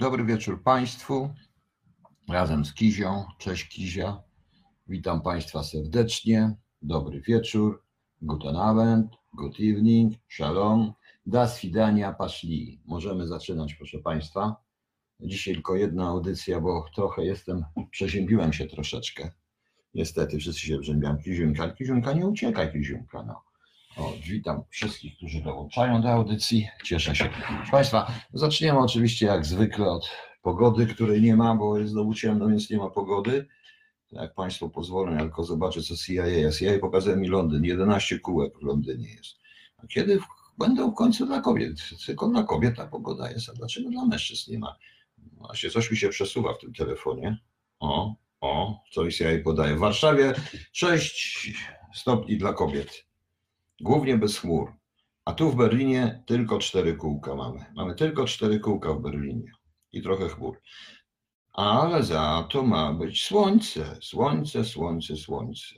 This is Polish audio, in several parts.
Dobry wieczór Państwu. Razem z Kizią. Cześć Kizia. Witam Państwa serdecznie. Dobry wieczór. Guten Abend, good evening, shalom. Das swidania, paszli. Możemy zaczynać, proszę Państwa. Dzisiaj tylko jedna audycja, bo trochę jestem, przeziębiłem się troszeczkę. Niestety, wszyscy się brzębią. Kiziunka, Kiziunka, nie uciekaj, Kiziunka, no. O, witam wszystkich, którzy dołączają do audycji. Cieszę się. Proszę Państwa, zaczniemy oczywiście jak zwykle od pogody, której nie ma, bo jest znowu ciemno, więc nie ma pogody. Jak Państwo pozwolą, ja tylko zobaczę, co CIA jest. CIA pokazuje mi Londyn. 11 kółek w Londynie jest. A kiedy w, będą w końcu dla kobiet? Tylko dla kobiet ta pogoda jest, a dlaczego dla mężczyzn nie ma? Właśnie coś mi się przesuwa w tym telefonie. O, o, co CIA podaje. W Warszawie 6 stopni dla kobiet głównie bez chmur. A tu w Berlinie tylko cztery kółka mamy. Mamy tylko cztery kółka w Berlinie i trochę chmur. Ale za to ma być słońce, słońce, słońce, słońce.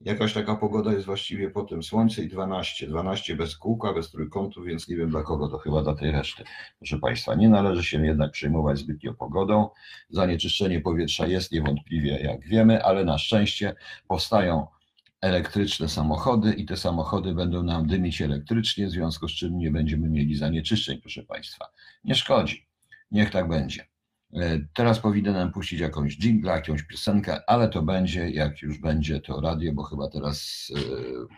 Jakaś taka pogoda jest właściwie potem słońce i 12. 12 bez kółka, bez trójkątu, więc nie wiem dla kogo, to chyba dla tej reszty. Proszę Państwa, nie należy się jednak przejmować zbytnio pogodą. Zanieczyszczenie powietrza jest niewątpliwie, jak wiemy, ale na szczęście powstają elektryczne samochody i te samochody będą nam dymić elektrycznie, w związku z czym nie będziemy mieli zanieczyszczeń, proszę Państwa. Nie szkodzi. Niech tak będzie. E, teraz powinienem puścić jakąś dżingla, jakąś piosenkę, ale to będzie, jak już będzie to radio, bo chyba teraz e,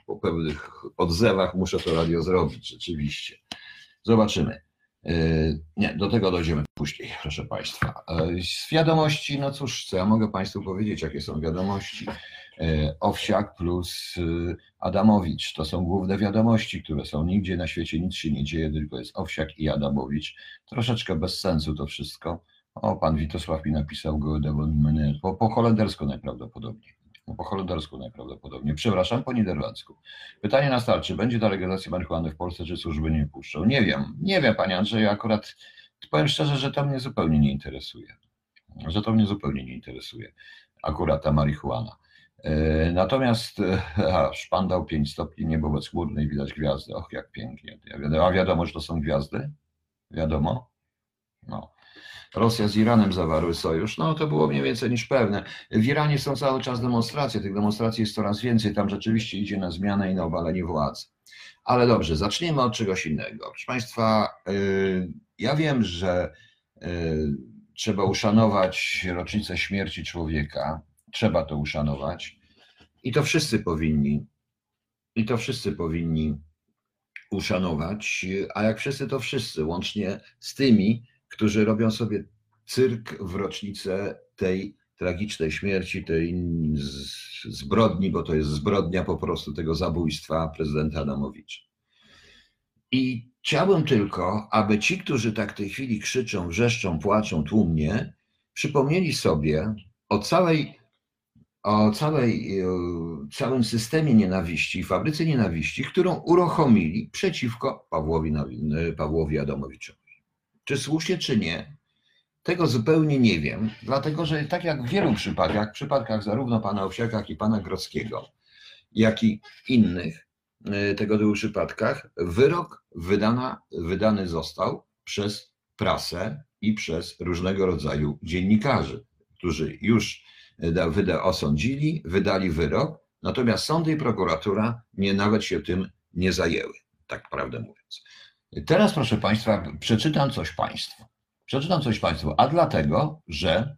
po pewnych odzewach muszę to radio zrobić, rzeczywiście. Zobaczymy. E, nie, do tego dojdziemy później, proszę Państwa. Z wiadomości, no cóż, co ja mogę Państwu powiedzieć, jakie są wiadomości. Owsiak plus Adamowicz. To są główne wiadomości, które są. Nigdzie na świecie nic się nie dzieje, tylko jest Owsiak i Adamowicz. Troszeczkę bez sensu to wszystko. O, pan Witosław mi napisał go po, po holendersku najprawdopodobniej. No, po holendersku najprawdopodobniej. Przepraszam, po niderlandzku. Pytanie na start, czy będzie ta legalizacja marihuany w Polsce, czy służby nie puszczą? Nie wiem, nie wiem, panie Andrzeju, akurat powiem szczerze, że to mnie zupełnie nie interesuje. Że to mnie zupełnie nie interesuje, akurat ta marihuana. E, natomiast a, szpandał 5 stopni, niebo bezchmurne i widać gwiazdy. Och, jak pięknie. A wiadomo, że to są gwiazdy? Wiadomo? No. Rosja z Iranem zawarły sojusz, no to było mniej więcej niż pewne. W Iranie są cały czas demonstracje, tych demonstracji jest coraz więcej, tam rzeczywiście idzie na zmianę i na obalenie władzy. Ale dobrze, zaczniemy od czegoś innego. Proszę Państwa, yy, ja wiem, że trzeba uszanować rocznicę śmierci człowieka, trzeba to uszanować. I to wszyscy powinni, i to wszyscy powinni uszanować, a jak wszyscy, to wszyscy, łącznie z tymi, którzy robią sobie cyrk w rocznicę tej tragicznej śmierci, tej zbrodni, bo to jest zbrodnia po prostu tego zabójstwa prezydenta Adamowicza. I chciałbym tylko, aby ci, którzy tak w tej chwili krzyczą, wrzeszczą, płaczą tłumnie, przypomnieli sobie o całej, o całej, całym systemie nienawiści, fabryce nienawiści, którą uruchomili przeciwko Pawłowi, Pawłowi Adamowiczowi. Czy słusznie, czy nie, tego zupełnie nie wiem, dlatego że tak jak w wielu przypadkach, w przypadkach zarówno pana Owsiaka, jak i pana Grodzkiego, jak i innych e, tego typu przypadkach, wyrok wydana, wydany został przez prasę i przez różnego rodzaju dziennikarzy, którzy już osądzili, wydali wyrok, natomiast sądy i prokuratura nie nawet się tym nie zajęły, tak prawdę mówiąc. Teraz, proszę Państwa, przeczytam coś Państwu. Przeczytam coś Państwu, a dlatego, że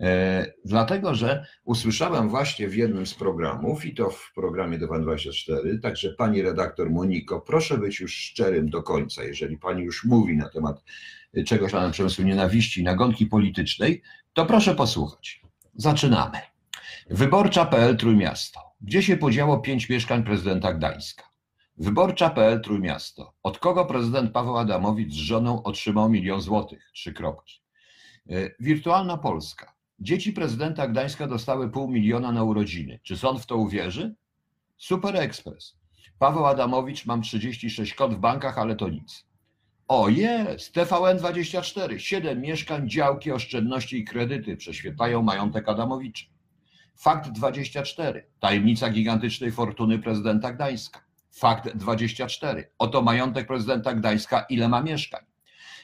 e, dlatego, że usłyszałem właśnie w jednym z programów, i to w programie DWAN24, także Pani redaktor Moniko, proszę być już szczerym do końca, jeżeli Pani już mówi na temat czegoś na przemysłu nienawiści, nagonki politycznej, to proszę posłuchać. Zaczynamy. Wyborcza.pl Trójmiasto. Gdzie się podziało pięć mieszkań prezydenta Gdańska? Wyborcza.pl Trójmiasto. Od kogo prezydent Paweł Adamowicz z żoną otrzymał milion złotych? Trzy kropki. Y, Wirtualna Polska. Dzieci prezydenta Gdańska dostały pół miliona na urodziny. Czy sąd w to uwierzy? Super Express. Paweł Adamowicz, mam 36 kont w bankach, ale to nic. O, jest! TVN24. Siedem mieszkań, działki, oszczędności i kredyty prześwietlają majątek Adamowicza. Fakt 24. Tajemnica gigantycznej fortuny prezydenta Gdańska. Fakt 24. Oto majątek prezydenta Gdańska, ile ma mieszkań.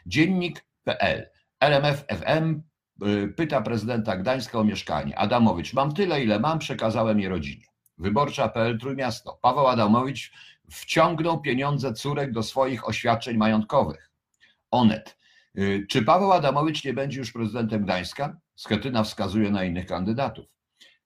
Dziennik.pl. LMF FM y, pyta prezydenta Gdańska o mieszkanie. Adamowicz, mam tyle, ile mam, przekazałem je rodzinie. Wyborcza.pl Trójmiasto. Paweł Adamowicz wciągnął pieniądze córek do swoich oświadczeń majątkowych. Onet. Y, Czy Paweł Adamowicz nie będzie już prezydentem Gdańska? Schetyna wskazuje na innych kandydatów.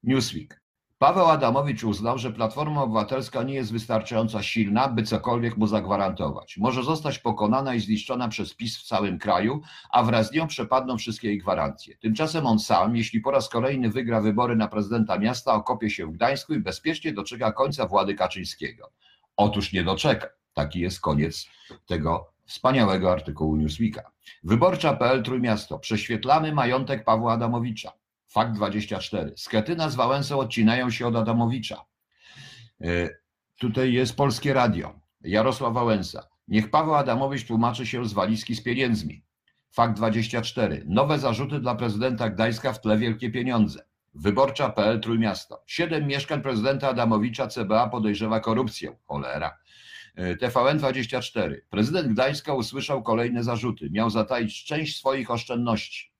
Newsweek. Paweł Adamowicz uznał, że Platforma Obywatelska nie jest wystarczająco silna, by cokolwiek mu zagwarantować. Może zostać pokonana i zniszczona przez PiS w całym kraju, a wraz z nią przepadną wszystkie jej gwarancje. Tymczasem on sam, jeśli po raz kolejny wygra wybory na prezydenta miasta, okopie się w Gdańsku i bezpiecznie doczeka końca władzy Kaczyńskiego. Otóż nie doczeka. Taki jest koniec tego wspaniałego artykułu Newsweeka. Wyborcza.pl Trójmiasto. Prześwietlamy majątek Pawła Adamowicza. Fakt 24. Schetyna z Wałęsą odcinają się od Adamowicza. E, Tutaj jest Polskie Radio. Jarosław Wałęsa. Niech Paweł Adamowicz tłumaczy się z walizki z pieniędzmi. Fakt 24. Nowe zarzuty dla prezydenta Gdańska w tle wielkie pieniądze. Wyborcza.pl Trójmiasto. Siedem mieszkań prezydenta Adamowicza CBA podejrzewa korupcję. Cholera. E, TVN24. Prezydent Gdańska usłyszał kolejne zarzuty. Miał zataić część swoich oszczędności.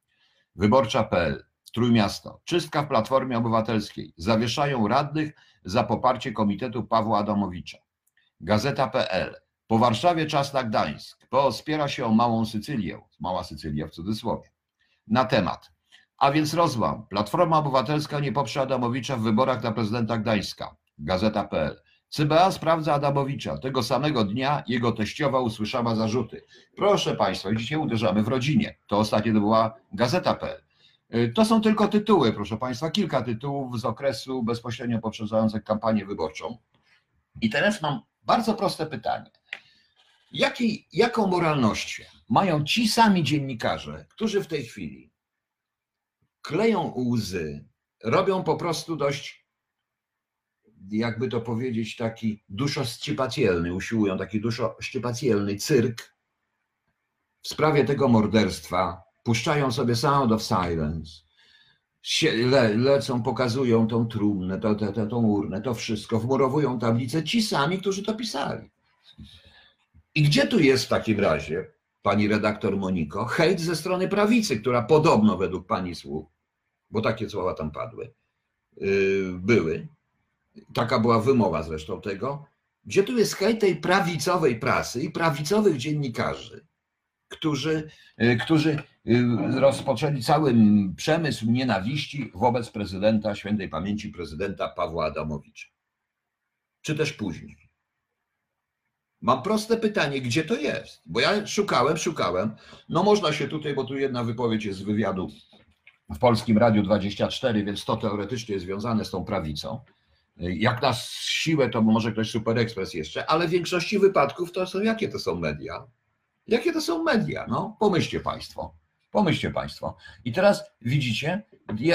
Wyborcza.pl Trójmiasto. Czystka w Platformie Obywatelskiej. Zawieszają radnych za poparcie Komitetu Pawła Adamowicza. Gazeta.pl. Po Warszawie czas na Gdańsk. PO spiera się o Małą Sycylię. Mała Sycylia w cudzysłowie. Na temat. A więc rozłam. Platforma Obywatelska nie poprze Adamowicza w wyborach na prezydenta Gdańska. Gazeta.pl. CBA sprawdza Adamowicza. Tego samego dnia jego teściowa usłyszała zarzuty. Proszę Państwa, widzicie, uderzamy w rodzinie. To ostatnio to była Gazeta.pl. Y, To są tylko tytuły, proszę Państwa, kilka tytułów z okresu bezpośrednio poprzedzających kampanię wyborczą. I teraz mam bardzo proste pytanie. Jaki, jaką moralnością mają ci sami dziennikarze, którzy w tej chwili kleją łzy, robią po prostu dość, jakby to powiedzieć, taki duszoszczypacjelny, usiłują taki duszoszczypacjelny cyrk w sprawie tego morderstwa, puszczają sobie Sound of Silence, le, lecą, pokazują tą trumnę, to, to, to, tą urnę, to wszystko, wmurowują tablicę ci sami, którzy to pisali. I gdzie tu jest w takim razie, pani redaktor Moniko, hejt ze strony prawicy, która podobno według pani słów, bo takie słowa tam padły, yy, były, taka była wymowa zresztą tego, gdzie tu jest hejt tej prawicowej prasy i prawicowych dziennikarzy, którzy, yy, którzy yy, rozpoczęli cały przemysł nienawiści wobec prezydenta, świętej pamięci prezydenta Pawła Adamowicza. Czy też później. Mam proste pytanie, gdzie to jest? Bo ja szukałem, szukałem. No można się tutaj, bo tu jedna wypowiedź jest z wywiadu w Polskim Radiu 24, więc to teoretycznie jest związane z tą prawicą. Jak na siłę, to może ktoś Super Express jeszcze, ale w większości wypadków to są, jakie to są media? Jakie to są media? No, pomyślcie Państwo. Pomyślcie Państwo. I teraz widzicie,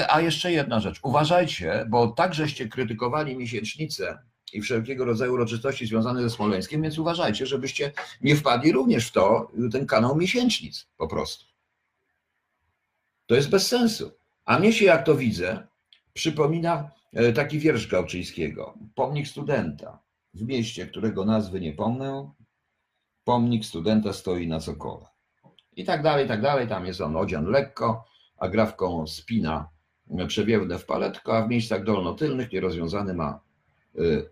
a jeszcze jedna rzecz. Uważajcie, bo tak żeście krytykowali miesięcznicę i wszelkiego rodzaju uroczystości związane ze Smoleńskiem, więc uważajcie, żebyście nie wpadli również w to, ten kanał miesięcznic po prostu. To jest bez sensu. A mnie się, jak to widzę, przypomina e, taki wiersz Gałczyńskiego. Pomnik studenta w mieście, którego nazwy nie pomnę. Pomnik studenta stoi na cokole. I tak dalej, i tak dalej. Tam jest on odzian lekko, a grawką spina przewiewne w paletko, a w miejscach dolnotylnych nierozwiązany ma y,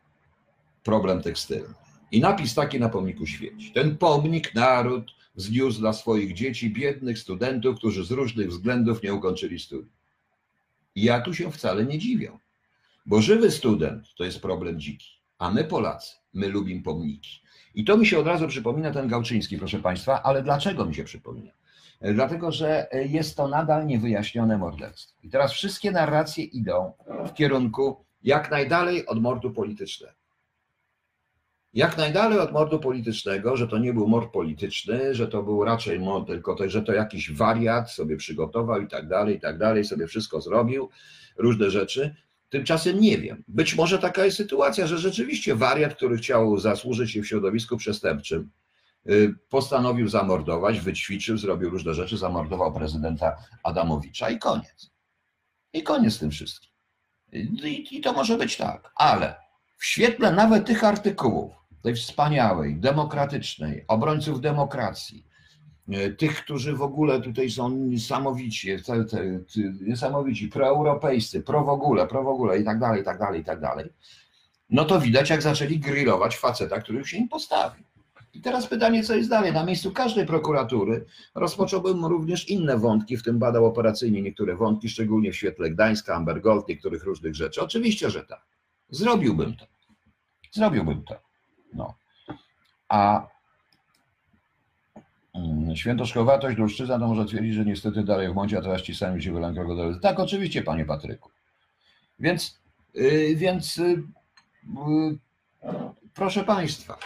problem tekstylny. I napis taki na pomniku świeci. Ten pomnik naród zniósł dla swoich dzieci, biednych studentów, którzy z różnych względów nie ukończyli studiów. Ja tu się wcale nie dziwię, bo żywy student to jest problem dziki, a my Polacy, my lubimy pomniki. I to mi się od razu przypomina ten Gałczyński, proszę Państwa, ale dlaczego mi się przypomina? E, Dlatego, że e, jest to nadal niewyjaśnione morderstwo. I teraz wszystkie narracje idą w kierunku jak najdalej od mordu politycznego. Jak najdalej od mordu politycznego, że to nie był mord polityczny, że to był raczej mord, tylko to, że to jakiś wariat sobie przygotował i tak dalej, i tak dalej, sobie wszystko zrobił, różne rzeczy. Tymczasem nie wiem. Być może taka jest sytuacja, że rzeczywiście wariat, który chciał zasłużyć się w środowisku przestępczym, y, postanowił zamordować, wyćwiczył, zrobił różne rzeczy, zamordował prezydenta Adamowicza i koniec. I koniec z tym wszystkim. I, I to może być tak, ale w świetle nawet tych artykułów, tej wspaniałej, demokratycznej, obrońców demokracji, e, tych, którzy w ogóle tutaj są niesamowici, te- te- niesamowici, proeuropejscy, pro w ogóle, pro w ogóle i tak dalej, i tak dalej, i tak dalej, no to widać, jak zaczęli grillować faceta, który się im postawił. I teraz pytanie, co jest dalej? Na miejscu każdej prokuratury rozpocząłbym również inne wątki, w tym badał operacyjnie niektóre wątki, szczególnie w świetle Gdańska, Amber Gold, niektórych różnych rzeczy. Oczywiście, że tak. Zrobiłbym to. Zrobiłbym to. No. A mm, świętoszkowatość Luszczyzna to może twierdzić, że niestety dalej w modzie, a teraz ci sami się wylają krokodyle. Tak, oczywiście, panie Patryku. Więc, yy, więc yy, yy, proszę państwa,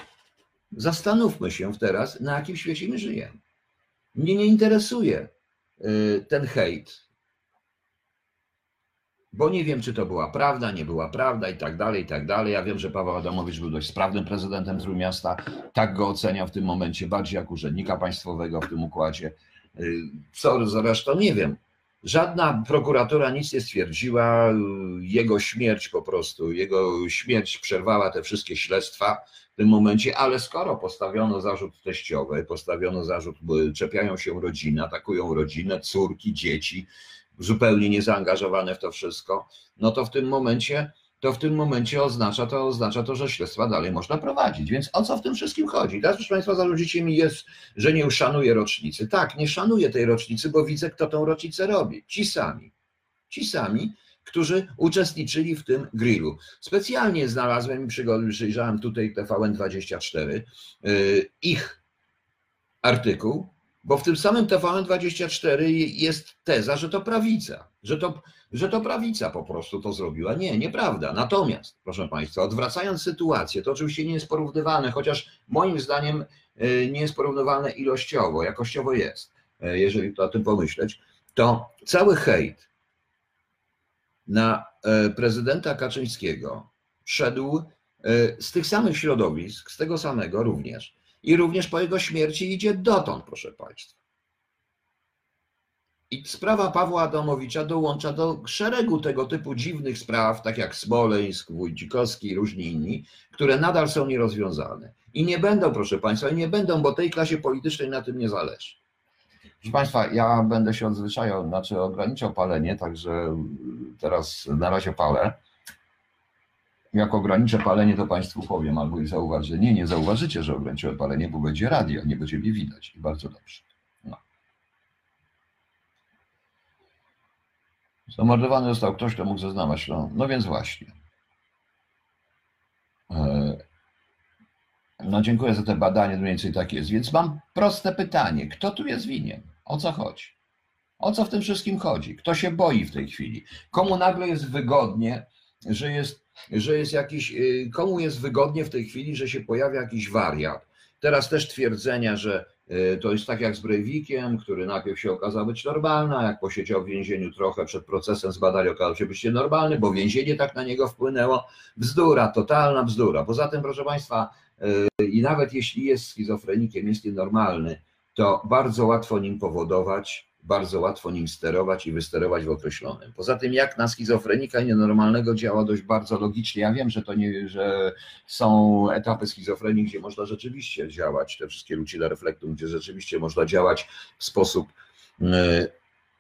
zastanówmy się teraz, na jakim świecie my żyjemy. Mnie nie interesuje ten hejt, bo nie wiem, czy to była prawda, nie była prawda i tak dalej, i tak dalej. Ja wiem, że Paweł Adamowicz był dość sprawnym prezydentem Trójmiasta, tak go oceniam w tym momencie, bardziej jak urzędnika państwowego w tym układzie. Y, Co zresztą nie wiem. Żadna prokuratura nic nie stwierdziła, jego śmierć po prostu, jego śmierć przerwała te wszystkie śledztwa w tym momencie, ale skoro postawiono zarzut teściowy, postawiono zarzut, czepiają się rodziny, atakują rodzinę, córki, dzieci, zupełnie niezaangażowane w to wszystko, no to w tym momencie, to w tym momencie oznacza to, oznacza to, że śledztwa dalej można prowadzić. Więc o co w tym wszystkim chodzi? Teraz, proszę Państwa, zarzucicie mi jest, że nie szanuję rocznicy. Tak, nie szanuję tej rocznicy, bo widzę, kto tą rocznicę robi. Ci sami. Ci sami, którzy uczestniczyli w tym grillu. Specjalnie znalazłem i przyjrzałem tutaj TVN24, yy, ich artykuł, bo w tym samym TVN24 jest teza, że to prawica, że to, że to prawica po prostu to zrobiła. Nie, nieprawda. Natomiast, proszę Państwa, odwracając sytuację, to oczywiście nie jest porównywane, chociaż moim zdaniem y, nie jest porównywane ilościowo, jakościowo jest, y, jeżeli to o tym pomyśleć, to cały hejt na y, prezydenta Kaczyńskiego szedł z tych samych środowisk, z tego samego również, i również po jego śmierci idzie dotąd, proszę Państwa. I sprawa Pawła Adamowicza dołącza do szeregu tego typu dziwnych spraw, tak jak Smoleńsk, Wójcikowski i różni inni, które nadal są nierozwiązane. I nie będą, proszę Państwa, i nie będą, bo tej klasie politycznej na tym nie zależy. Proszę Państwa, ja będę się odzwyczajał, znaczy ograniczał palenie, także teraz na razie palę. Jak ograniczę palenie, to Państwu powiem, albo i zauważę. Nie, nie zauważycie, że ograniczyłem palenie, bo będzie radio, nie będzie mnie widać. I bardzo dobrze. No. Zamordowany został ktoś, kto mógł zeznawać. No, no więc właśnie. E, No dziękuję za te badanie, mniej więcej tak jest. Więc mam proste pytanie. Kto tu jest winien? O co chodzi? O co w tym wszystkim chodzi? Kto się boi w tej chwili? Komu nagle jest wygodnie, że jest, że jest jakiś, y, komu jest wygodnie w tej chwili, że się pojawia jakiś wariat? Teraz też twierdzenia, że y, to jest tak jak z Breivikiem, który najpierw się okazał być normalny, a jak posiedział w więzieniu trochę przed procesem zbadali, okazał się być nienormalny, bo więzienie tak na niego wpłynęło. Bzdura, totalna bzdura. Poza tym, proszę Państwa, y, i nawet jeśli jest schizofrenikiem, jest nienormalny, to bardzo łatwo nim powodować, bardzo łatwo nim sterować i wysterować w określonym. Poza tym, jak na schizofrenika nienormalnego działa dość bardzo logicznie. Ja wiem, że to nie, że są etapy schizofrenii, gdzie można rzeczywiście działać, te wszystkie lucida reflektum, gdzie rzeczywiście można działać w sposób y,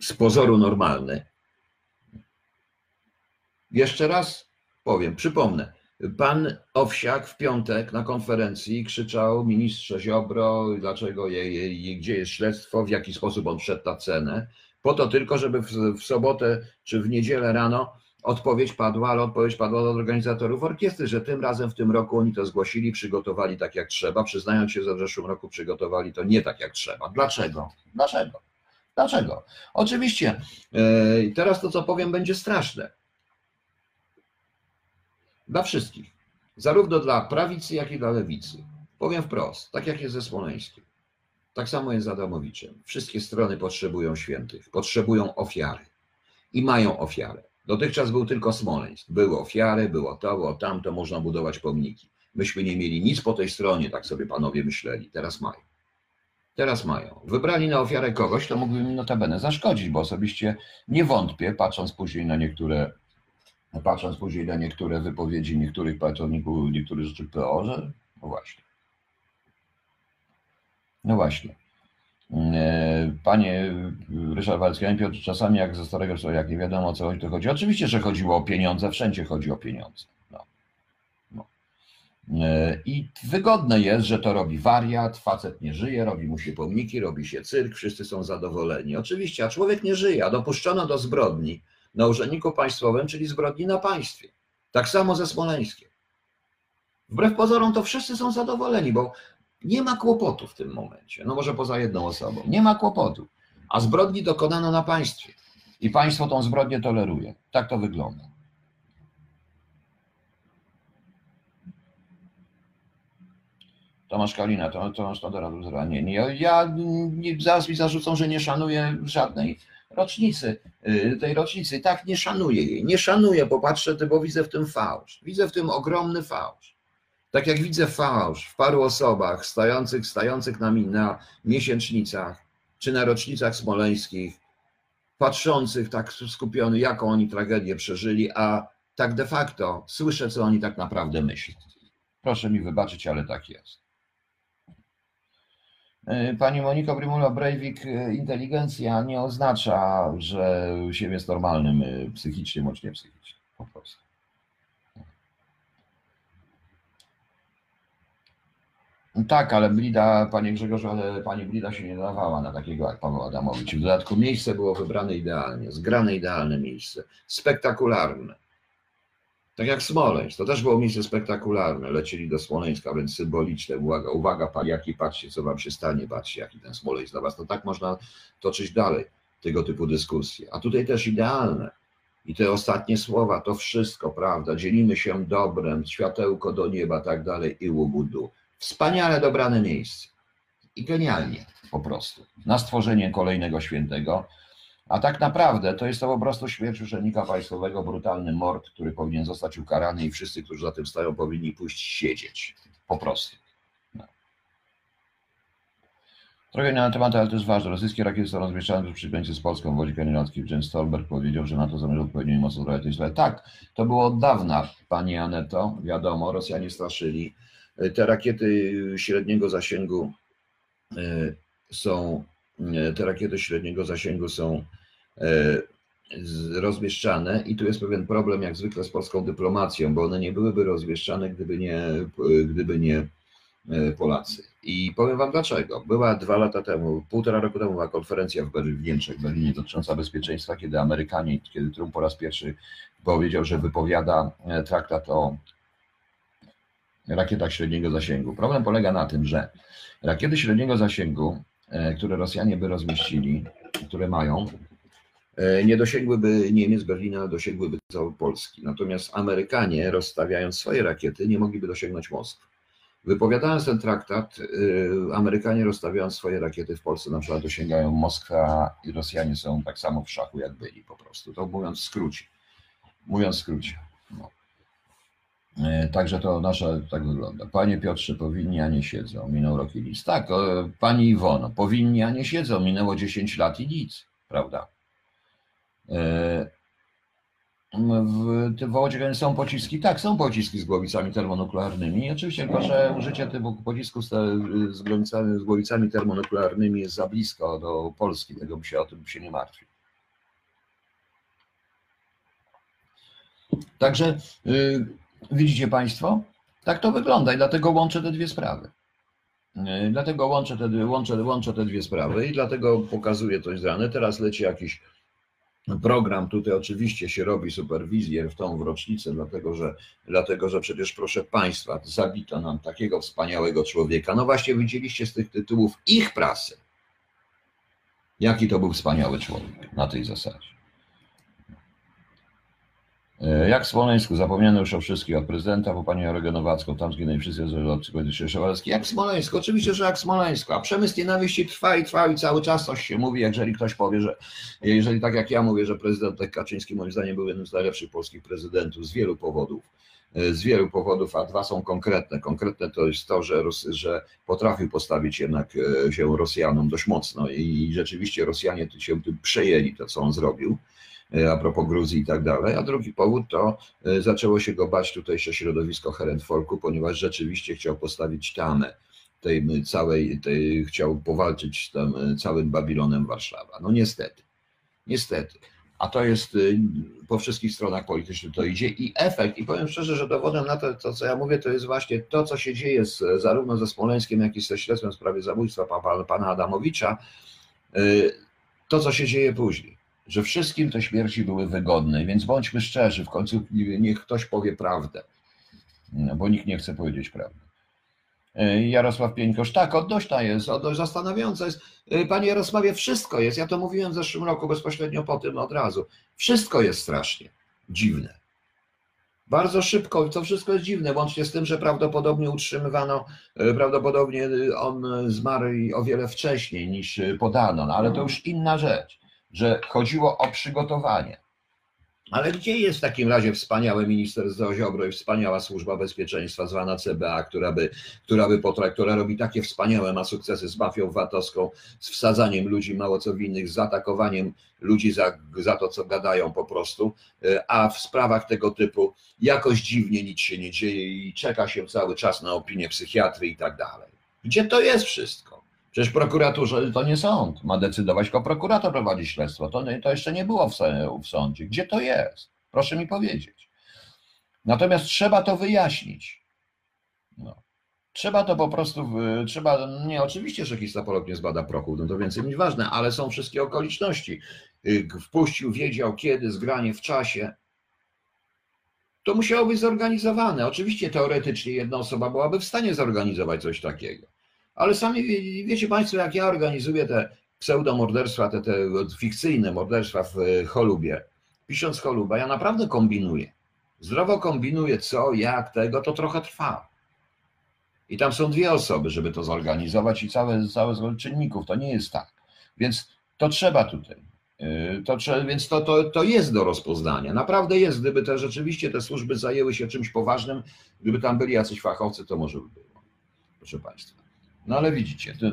z pozoru normalny. Jeszcze raz powiem, przypomnę. Pan Owsiak w piątek na konferencji krzyczał ministrze Ziobro, dlaczego je, je, gdzie jest śledztwo, w jaki sposób on wszedł na cenę, po to tylko, żeby w, w sobotę czy w niedzielę rano odpowiedź padła, ale odpowiedź padła od organizatorów orkiestry, że tym razem w tym roku oni to zgłosili, przygotowali tak jak trzeba, przyznając się, że w zeszłym roku przygotowali to nie tak jak trzeba. Dlaczego? Dlaczego? Dlaczego? Oczywiście, yy, teraz to co powiem będzie straszne. Dla wszystkich. Zarówno dla prawicy, jak i dla lewicy. Powiem wprost, tak jak jest ze Smoleńskiem. Tak samo jest z Adamowiczem. Wszystkie strony potrzebują świętych, potrzebują ofiary i mają ofiarę. Dotychczas był tylko Smoleńsk. Były ofiary, było to, było tamto, można budować pomniki. Myśmy nie mieli nic po tej stronie, tak sobie panowie myśleli. Teraz mają. Teraz mają. Wybrali na ofiarę kogoś, kto mógłby im notabene zaszkodzić, bo osobiście nie wątpię, patrząc później na niektóre, patrząc później na niektóre wypowiedzi niektórych pracowników, niektórych rzeczy PO, że no właśnie. No właśnie. E, Panie Ryszard Walski, Piotr, czasami jak ze starego człowieka, jak nie wiadomo o co chodzi, to chodzi. Oczywiście, że chodziło o pieniądze, wszędzie chodzi o pieniądze. No. No. E, I wygodne jest, że to robi wariat, facet nie żyje, robi mu się pomniki, robi się cyrk, wszyscy są zadowoleni. Oczywiście, a człowiek nie żyje, a dopuszczono do zbrodni na urzędniku państwowym, czyli zbrodni na państwie. Tak samo ze Smoleńskiem. Wbrew pozorom to wszyscy są zadowoleni, bo nie ma kłopotu w tym momencie. No może poza jedną osobą. Nie ma kłopotu. A zbrodni dokonano na państwie. I państwo tą zbrodnię toleruje. Tak to wygląda. Tomasz Kalina, to, Tomasz Tadora, nie, nie, ja, nie, zaraz mi zarzucą, że nie szanuję żadnej rocznicy, y, tej rocznicy. Tak, nie szanuję jej. Nie szanuję, bo patrzę, bo widzę w tym fałsz. Widzę w tym ogromny fałsz. Tak jak widzę fałsz w paru osobach stających, stających na, na miesięcznicach czy na rocznicach smoleńskich, patrzących tak skupiony, jaką oni tragedię przeżyli, a tak de facto słyszę, co oni tak naprawdę myślą. Proszę mi wybaczyć, ale tak jest. Pani Moniko Brymula Breivik, inteligencja nie oznacza, że się jest normalnym psychicznie, bądź nie psychicznie. Po prostu. Tak, ale Blida, panie Grzegorzu, ale pani Blida się nie dawała na takiego jak Paweł Adamowicz. W dodatku miejsce było wybrane idealnie, zgrane idealne miejsce, spektakularne. Tak jak Smoleńsk, to też było miejsce spektakularne. Lecieli do Smoleńska, więc symboliczne. Uwaga, uwaga, paliaki, patrzcie, co wam się stanie, patrzcie, jaki ten Smoleńsk dla was. To tak można toczyć dalej tego typu dyskusje. A tutaj też idealne. I te ostatnie słowa, to wszystko, prawda? Dzielimy się dobrem, światełko do nieba, tak dalej, i łubudu. Wspaniale dobrane miejsce. I genialnie po prostu. Na stworzenie kolejnego świętego. A tak naprawdę to jest to po prostu śmierć urzędnika państwowego, brutalny mord, który powinien zostać ukarany i wszyscy, którzy za tym stają, powinni pójść siedzieć. Po prostu. No. Trochę nie na temat, ale to jest ważne. Rosyjskie rakiety są rozmieszczane przy granicy z Polską. Wodzik Irlandzki Jens Stolberg powiedział, że NATO zamierza odpowiednio mocno zrobić tej. Tak, to było od dawna, pani Aneto. Wiadomo, Rosjanie straszyli te rakiety średniego zasięgu są, te rakiety średniego zasięgu są e, rozmieszczane i tu jest pewien problem jak zwykle z polską dyplomacją, bo one nie byłyby rozmieszczane, gdyby nie, gdyby nie Polacy. I powiem Wam dlaczego. Była dwa lata temu, półtora roku temu była konferencja w, Berlinie, w Niemczech, Berlinie dotycząca bezpieczeństwa, kiedy Amerykanie, kiedy Trump po raz pierwszy powiedział, że wypowiada traktat o rakietach średniego zasięgu. Problem polega na tym, że rakiety średniego zasięgu, e, które Rosjanie by rozmieścili, które mają, e, nie dosięgłyby Niemiec, Berlina, dosięgłyby całej Polski. Natomiast Amerykanie, rozstawiając swoje rakiety, nie mogliby dosięgnąć Moskwy. Wypowiadając ten traktat, e, Amerykanie rozstawiając swoje rakiety w Polsce, na przykład dosięgają Moskwa i Rosjanie są tak samo w szachu, jak byli po prostu. To mówiąc w skrócie. Mówiąc w skrócie. No. E, także to nasza tak wygląda. Panie Piotrze, powinni, a nie siedzą. Minął rok i nic. Tak, pani Iwono, powinni, a nie siedzą. Minęło 10 lat i nic, prawda? E, w, w Wołodzie są pociski, tak, są pociski z głowicami termonuklearnymi. Oczywiście tylko, że użycie tego pocisku z, z, głowicami, z głowicami termonuklearnymi jest za blisko do Polski, tego by się o tym się nie martwi. Także y, Widzicie Państwo? Tak to wygląda i dlatego łączę te dwie sprawy. E, dlatego łączę te, łączę, łączę te dwie sprawy i dlatego pokazuję coś z. Teraz leci jakiś program, tutaj oczywiście się robi superwizjer w tą w rocznicę, dlatego że, dlatego że przecież proszę Państwa, zabito nam takiego wspaniałego człowieka. No właśnie widzieliście z tych tytułów ich prasy. Jaki to był wspaniały człowiek na tej zasadzie. E, Jak w Smoleńsku, zapomniano już o wszystkich, od prezydenta po panią Jorgę Nowacką, tam zginęli wszyscy od Szewalski. Jak w Smoleńsku, oczywiście, że jak w Smoleńsku, a przemysł nienawiści trwa i trwa i cały czas coś się mówi, jeżeli ktoś powie, że, jeżeli tak jak ja mówię, że prezydent Kaczyński moim zdaniem był jednym z najlepszych polskich prezydentów z wielu powodów, e, z wielu powodów, a dwa są konkretne. Konkretne to jest to, że, Ros- że potrafił postawić jednak e, się Rosjanom dość mocno i rzeczywiście Rosjanie się tym przejęli, to co on zrobił a propos Gruzji i tak dalej. A drugi powód to e, zaczęło się go bać tutejsze środowisko Herentfolku, ponieważ rzeczywiście chciał postawić tamę tej całej, tej, chciał powalczyć z tym e, całym Babilonem Warszawa. No niestety, niestety. A to jest y, po wszystkich stronach politycznych to idzie i efekt, i powiem szczerze, że dowodem na to, to co ja mówię, to jest właśnie to, co się dzieje z, zarówno ze Smoleńskiem, jak i ze śledztwem w sprawie zabójstwa pa- pana Adamowicza, y, to, co się dzieje później że wszystkim te śmierci były wygodne, więc bądźmy szczerzy, w końcu niech ktoś powie prawdę, bo nikt nie chce powiedzieć prawdy. Jarosław Pieńkosz, tak, odnośna jest, odnoś zastanawiająca jest. Panie Jarosławie, wszystko jest, ja to mówiłem w zeszłym roku bezpośrednio po tym od razu, wszystko jest strasznie dziwne. Bardzo szybko, to wszystko jest dziwne, łącznie z tym, że prawdopodobnie utrzymywano, e, prawdopodobnie on zmarł o wiele wcześniej niż podano, no, ale to już inna rzecz że chodziło o przygotowanie. Ale gdzie jest w takim razie wspaniały minister Ziobro i wspaniała służba bezpieczeństwa zwana CBA, która, by, która, by potra- która robi takie wspaniałe, ma sukcesy z mafią VAT-owską, z wsadzaniem ludzi mało co winnych, z atakowaniem ludzi za, za to, co gadają po prostu, a w sprawach tego typu jakoś dziwnie nic się nie dzieje i czeka się cały czas na opinię psychiatry i tak dalej. Gdzie to jest wszystko? Przecież prokuraturze to nie sąd. Ma decydować, tylko prokurator prowadzi śledztwo. To, to jeszcze nie było w, w sądzie. Gdzie to jest? Proszę mi powiedzieć. Natomiast trzeba to wyjaśnić. No. Trzeba to po prostu, trzeba, nie oczywiście, że histopolog nie zbada prochu, no to więcej niż ważne, ale są wszystkie okoliczności. Wpuścił, wiedział kiedy, zgranie w czasie. To musiało być zorganizowane. Oczywiście teoretycznie jedna osoba byłaby w stanie zorganizować coś takiego. Ale sami wiecie Państwo, jak ja organizuję te pseudomorderstwa, te, te fikcyjne morderstwa w Cholubie, pisząc Choluba, ja naprawdę kombinuję. Zdrowo kombinuję co, jak, tego, to trochę trwa. I tam są dwie osoby, żeby to zorganizować i całe, całe czynników. To nie jest tak. Więc to trzeba tutaj. To, więc to, to, to jest do rozpoznania. Naprawdę jest. Gdyby te rzeczywiście te służby zajęły się czymś poważnym, gdyby tam byli jacyś fachowcy, to może by było. Proszę Państwa. No ale widzicie, to,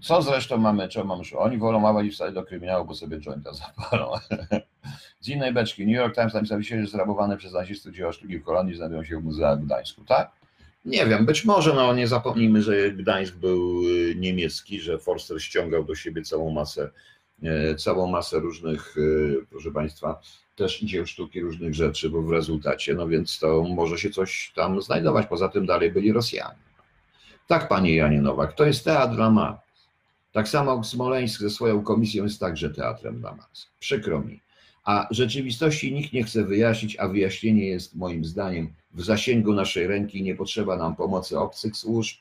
co zresztą mamy, czego mamy, oni wolą małe i wstać do kryminału, bo sobie jointa zapalą. Z innej beczki, New York Times napisał się, że zrabowane przez nazistów dzieła sztuki w Kolonii znajdują się w muzeach Gdańsku, tak? Nie wiem, być może, no nie zapomnijmy, że Gdańsk był niemiecki, że Forster ściągał do siebie całą masę, całą masę różnych, proszę Państwa, też dzieł sztuki różnych rzeczy, bo w rezultacie, no więc to może się coś tam znajdować, poza tym dalej byli Rosjanie. Tak, panie Janie Nowak, to jest teatr dla Max. Tak samo Smoleńsk ze swoją komisją jest także teatrem dla Max. Przykro mi. A rzeczywistości nikt nie chce wyjaśnić, a wyjaśnienie jest moim zdaniem w zasięgu naszej ręki. Nie potrzeba nam pomocy obcych służb,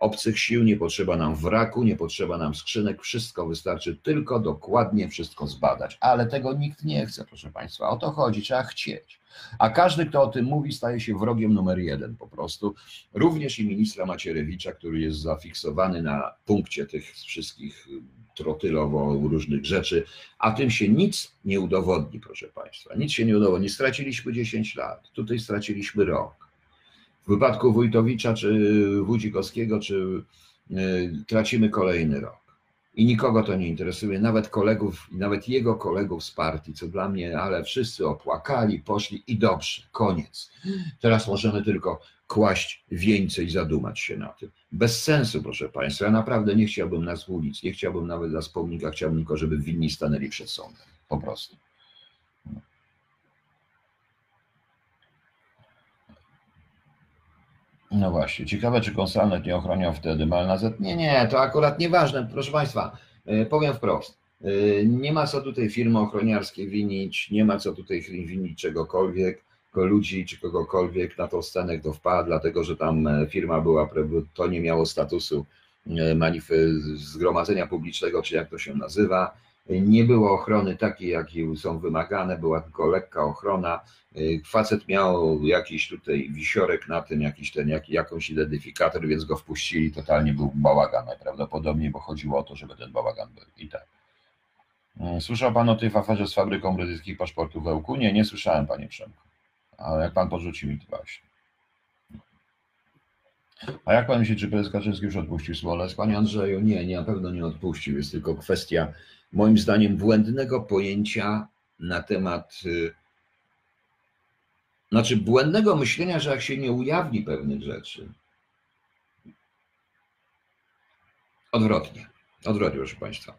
obcych sił, nie potrzeba nam wraku, nie potrzeba nam skrzynek. Wszystko wystarczy tylko dokładnie wszystko zbadać. Ale tego nikt nie chce, proszę Państwa. O to chodzi, trzeba chcieć. A każdy, kto o tym mówi, staje się wrogiem numer jeden po prostu. Również i ministra Macierewicza, który jest zafiksowany na punkcie tych wszystkich trotylowo różnych rzeczy, a tym się nic nie udowodni, proszę Państwa. Nic się nie udowodni. Straciliśmy 10 lat, tutaj straciliśmy rok. W wypadku Wójtowicza czy Wójcikowskiego, czy tracimy kolejny rok. I nikogo to nie interesuje, nawet kolegów, nawet jego kolegów z partii, co dla mnie, ale wszyscy opłakali, poszli i dobrze, koniec. Teraz możemy tylko kłaść wieńce i zadumać się na tym. Bez sensu, proszę Państwa. Ja naprawdę nie chciałbym nas ulic, nie chciałbym nawet na pomnika, chciałbym tylko, żeby winni stanęli przed sądem. Po prostu. No właśnie, ciekawe, czy konsalnet nie ochroniał wtedy Malnazet? Nie, nie, to akurat nieważne, proszę Państwa, powiem wprost. Nie ma co tutaj firmy ochroniarskie winić, nie ma co tutaj winić czegokolwiek, ludzi czy kogokolwiek na tą scenę, kto wpadł, dlatego że tam firma była, to nie miało statusu zgromadzenia publicznego, czy jak to się nazywa. Nie było ochrony takiej, jakie są wymagane, była tylko lekka ochrona. Y, Facet miał jakiś tutaj wisiorek na tym, jakiś ten, jak, jakąś identyfikator, więc go wpuścili. Totalnie był bałagan najprawdopodobniej, bo chodziło o to, żeby ten bałagan był. I tak. Y, Słyszał pan o tej aferze z fabryką brytyjskich paszportów w Ełku? Nie, nie słyszałem, panie Przemku. Ale jak pan podrzuci mi to właśnie. A jak pan myśli, czy prezes Kaczyński już odpuścił Smolesk? Panie Andrzeju, nie, nie, na pewno nie odpuścił. Jest tylko kwestia, moim zdaniem, błędnego pojęcia na temat, y, znaczy błędnego myślenia, że jak się nie ujawni pewnych rzeczy, odwrotnie, odwrotnie, proszę państwa.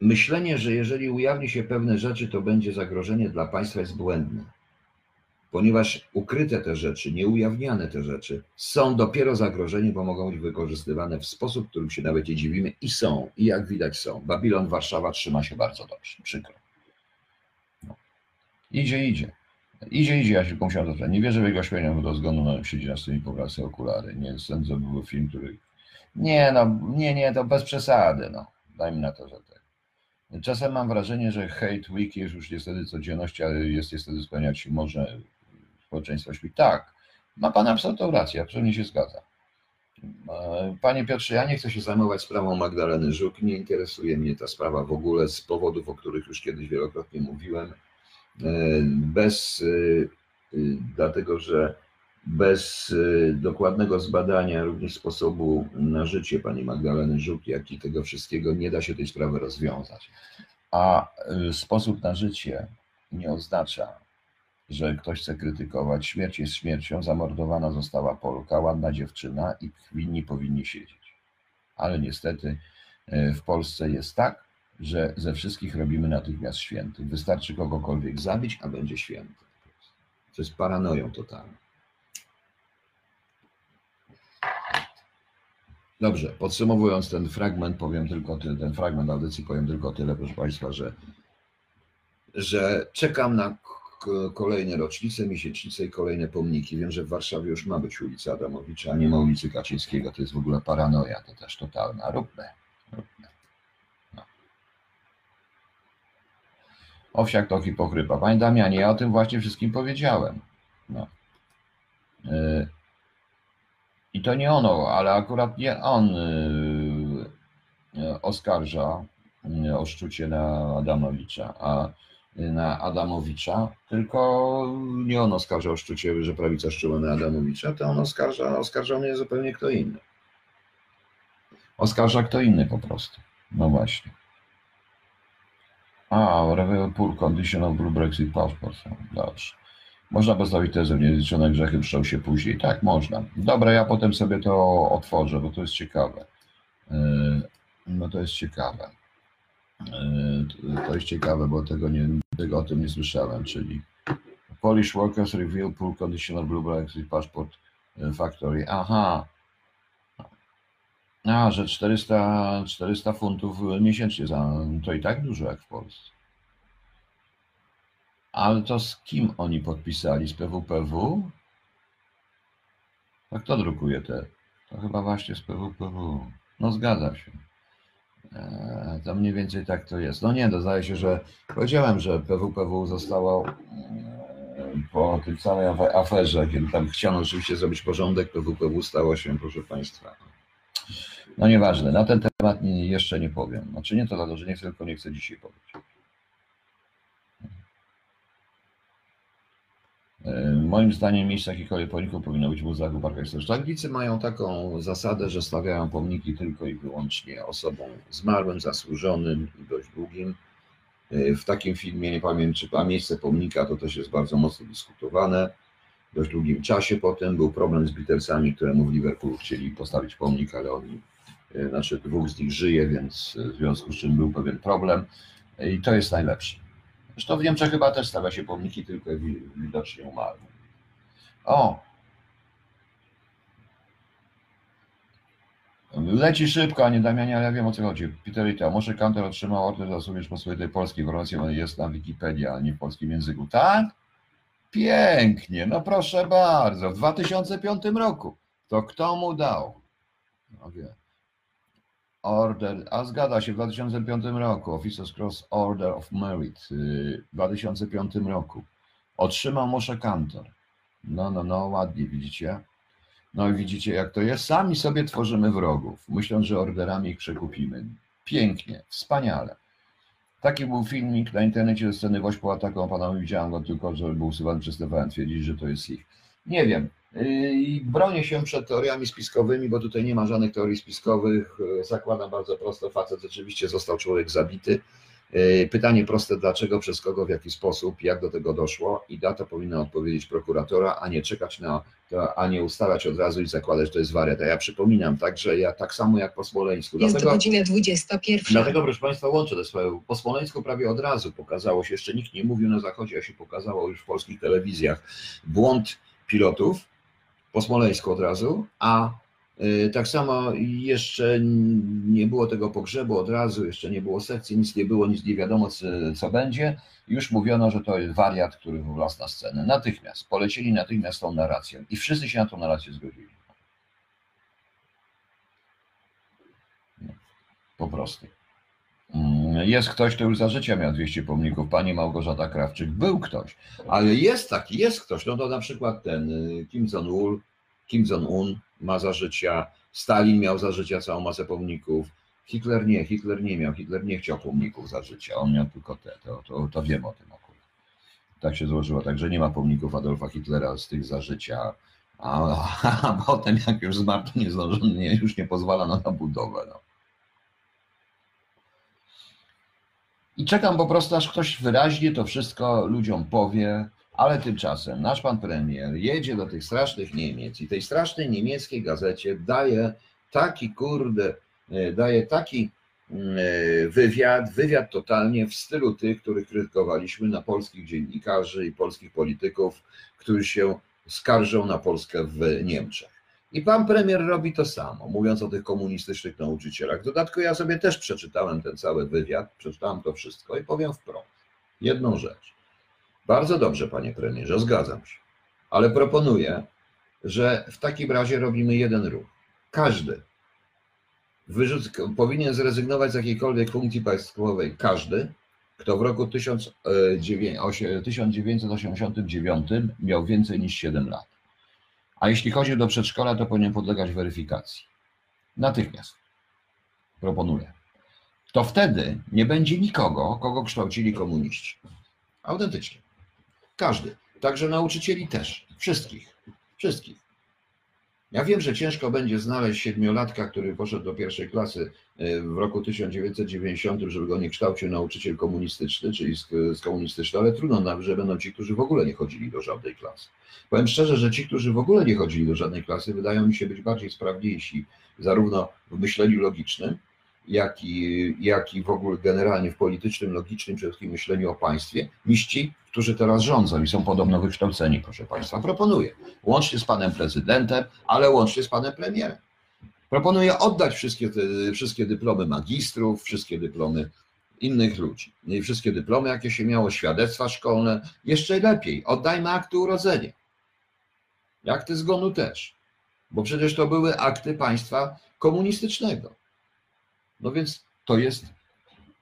Myślenie, że jeżeli ujawni się pewne rzeczy, to będzie zagrożenie dla państwa jest błędne ponieważ ukryte te rzeczy, nieujawniane te rzeczy są dopiero zagrożeniem, bo mogą być wykorzystywane w sposób, którym się nawet nie dziwimy i są, i jak widać są. Babilon, Warszawa trzyma się bardzo dobrze, przykro. No. Idzie, idzie. Idzie, idzie, ja się musiałem zacząć. Nie wierzę w jego śmienia, bo do zgonu no, siedzi na scenie powraca okulary. Nie sądzę, by był film, który... Nie, no, nie, nie, to bez przesady, no. Dajmy na to, że tak. Czasem mam wrażenie, że hate week jest już niestety codziennością, ale jest niestety spełniać może społeczeństwa świt. Tak, ma Pan absolutną rację, absolutnie się zgadza. E, Panie Piotrze, ja nie chcę się zajmować sprawą Magdaleny Żuk, nie interesuje mnie ta sprawa w ogóle z powodów, o których już kiedyś wielokrotnie mówiłem. E, Bez, e, dlatego że bez dokładnego zbadania również sposobu na życie pani Magdaleny Żuk, jak i tego wszystkiego, nie da się tej sprawy rozwiązać. A sposób na życie nie oznacza, że ktoś chce krytykować. Śmierć jest śmiercią, zamordowana została Polka, ładna dziewczyna i winni powinni siedzieć. Ale niestety w Polsce jest tak, że ze wszystkich robimy natychmiast świętych. Wystarczy kogokolwiek zabić, a będzie święty. To jest paranoją totalną. Dobrze, podsumowując ten fragment, powiem tylko tyle, ten fragment audycji powiem tylko tyle, proszę Państwa, że, że czekam na kolejne rocznice, miesięcznice i kolejne pomniki. Wiem, że w Warszawie już ma być ulica Adamowicza, a nie ma ulicy Kaczyńskiego. To jest w ogóle paranoja, to też totalna. Róbmy. róbmy. No. Owsiak to hipokrypa. Panie Damianie, ja o tym właśnie wszystkim powiedziałem. No. Yy. I to nie ono, ale akurat nie on yy, oskarża yy, o szczucie na Adamowicza, a na Adamowicza, tylko nie on oskarża o szczucie, że prawica szczuła na Adamowicza, to on oskarża, oskarża mnie zupełnie kto inny. Oskarża kto inny po prostu. No właśnie. A, Poor Condition of Blue Brexit Passport. Dobrze. Można postawić tezę, niezliczone grzechy wszczął się później. Tak, można. Dobra, ja potem sobie to otworzę, bo to jest ciekawe. Yy, No to jest ciekawe. Yy, To jest ciekawe, bo tego, nie, tego o tym nie słyszałem, czyli Polish workers reveal poor condition of Blue Brexit Passport yy, Factory. Aha. A, że 400, 400 funtów miesięcznie, za, to i tak dużo jak w Polsce. Ale to z kim oni podpisali? Z PWPW? A kto drukuje te? To chyba właśnie z PWPW. No zgadza się. Eee, To mniej więcej tak to jest. No nie, to zdaje się, że powiedziałem, że PWPW zostało eee, po tej całej afe- aferze, kiedy tam chciano oczywiście zrobić porządek, PWPW stało się, proszę Państwa. No nieważne, na ten temat jeszcze nie powiem. Znaczy nie to dlatego, że nie chcę, tylko nie chcę dzisiaj powiedzieć. Moim zdaniem miejsce jakichkolwiek pomników powinno być w muzeach i parkach. Anglicy mają taką zasadę, że stawiają pomniki tylko i wyłącznie osobom zmarłym, zasłużonym i dość długim. E, W takim filmie, nie pamiętam czy a miejsce pomnika to też jest bardzo mocno dyskutowane. W dość długim czasie potem był problem z Beatlesami, któremu w Liverpoolu chcieli postawić pomnik, ale oni, e, znaczy dwóch z nich żyje, więc e, w związku z czym był pewien problem E, i to jest najlepsze. Zresztą w Niemczech chyba też stawia się pomniki tylko widocznie umarłym. O! Leci szybko, a nie Damianie, ale ja wiem o co chodzi. Peter Rita, może Kantor otrzymał order za służbę pospolitej polskiej. Informacja jest na Wikipedii, ale nie w polskim języku. Tak? Pięknie, no proszę bardzo. W 2005 roku. To kto mu dał? No wie. Order, a zgadza się, w 2005 roku, Officers Cross Order of Merit y, w 2005 roku. Otrzymał Moshe Kantor. No, no, no, ładnie widzicie. No i widzicie, jak to jest. Sami sobie tworzymy wrogów, myśląc, że orderami ich przekupimy. Pięknie, wspaniale. Taki był filmik na internecie ze sceny Wośpoła, taką panowie widziałem go tylko, że był usuwany przez TVN, twierdzić, że to jest ich. Nie wiem. I bronię się przed teoriami spiskowymi, bo tutaj nie ma żadnych teorii spiskowych. Zakładam bardzo prosto, facet rzeczywiście został człowiek zabity. Pytanie proste, dlaczego, przez kogo, w jaki sposób, jak do tego doszło i na to powinna odpowiedzieć prokuratora, a nie czekać na to, a nie ustalać od razu i zakładać, że to jest wariat. A ja przypominam także, ja tak samo jak po Smoleńsku. Jest Dlatego, godzina 21. Dlatego, proszę Państwa, łączę te swoje. Po Smoleńsku prawie od razu pokazało się, jeszcze nikt nie mówił na Zachodzie, a się pokazało już w polskich telewizjach, błąd pilotów po Smoleńsku od razu, a y, tak samo jeszcze nie było tego pogrzebu od razu, jeszcze nie było sekcji, nic nie było, nic nie wiadomo, co, będzie. Już mówiono, że to jest wariat, który wlazł na scenę. Natychmiast, polecieli natychmiast tą narracją i wszyscy się na tą narrację zgodzili. No, po prostu. Jest ktoś, kto już za życia miał 200 pomników, pani Małgorzata Krawczyk. Był ktoś, ale jest taki, jest ktoś. No to na przykład ten y, Kim Jong-un, Kim Jong-un ma za życia, Stalin miał za życia całą masę pomników. Hitler nie, Hitler nie miał, Hitler nie chciał pomników za życia, on miał tylko te, to, to, to wiem o tym akurat. Tak się złożyło, także nie ma pomników Adolfa Hitlera z tych za życia, a, a potem jak już zmarł, to nie zdążył, nie, już nie pozwalano na budowę. No. I czekam po prostu, aż ktoś wyraźnie to wszystko ludziom powie, ale tymczasem nasz pan premier jedzie do tych strasznych Niemiec i tej strasznej niemieckiej gazecie daje taki kurde, e, daje taki mm, e, wywiad, wywiad totalnie w stylu tych, których krytykowaliśmy na polskich dziennikarzy i polskich polityków, którzy się skarżą na Polskę w Niemczech. I pan premier robi to samo, mówiąc o tych komunistycznych nauczycielach. W dodatku ja sobie też przeczytałem ten cały wywiad, przeczytałem to wszystko i powiem wprost jedną rzecz. Bardzo dobrze, panie premierze, zgadzam się, ale proponuję, że w takim razie robimy jeden ruch. Każdy powinien zrezygnować z jakiejkolwiek funkcji państwowej. Każdy, kto w roku 1000, e, 1989 miał więcej niż 7 lat. A jeśli chodzi do przedszkola, to powinien podlegać weryfikacji. Natychmiast. Proponuję. To wtedy nie będzie nikogo, kogo kształcili komuniści. Autentycznie. Każdy. Także nauczycieli też. Wszystkich. Wszystkich. Ja wiem, że ciężko będzie znaleźć siedmiolatka, który poszedł do pierwszej klasy e, w roku 1990, żeby go nie kształcił nauczyciel komunistyczny, czyli z, z komunistyczny, ale trudno nawet, że będą ci, którzy w ogóle nie chodzili do żadnej klasy. Powiem szczerze, że ci, którzy w ogóle nie chodzili do żadnej klasy, wydają mi się być bardziej sprawniejsi, zarówno w myśleniu logicznym, jak i, jak i w ogóle generalnie w politycznym, logicznym, przede wszystkim myśleniu o państwie, niż ci, którzy teraz rządzą i są podobno wykształceni, proszę Państwa. Proponuję, łącznie z panem prezydentem, ale łącznie z panem premierem. Proponuję oddać wszystkie, te, wszystkie dyplomy magistrów, wszystkie dyplomy innych ludzi, i wszystkie dyplomy, jakie się miało, świadectwa szkolne. Jeszcze lepiej, oddajmy akty urodzenia. Akty zgonu też, bo przecież to były akty państwa komunistycznego. No więc to jest,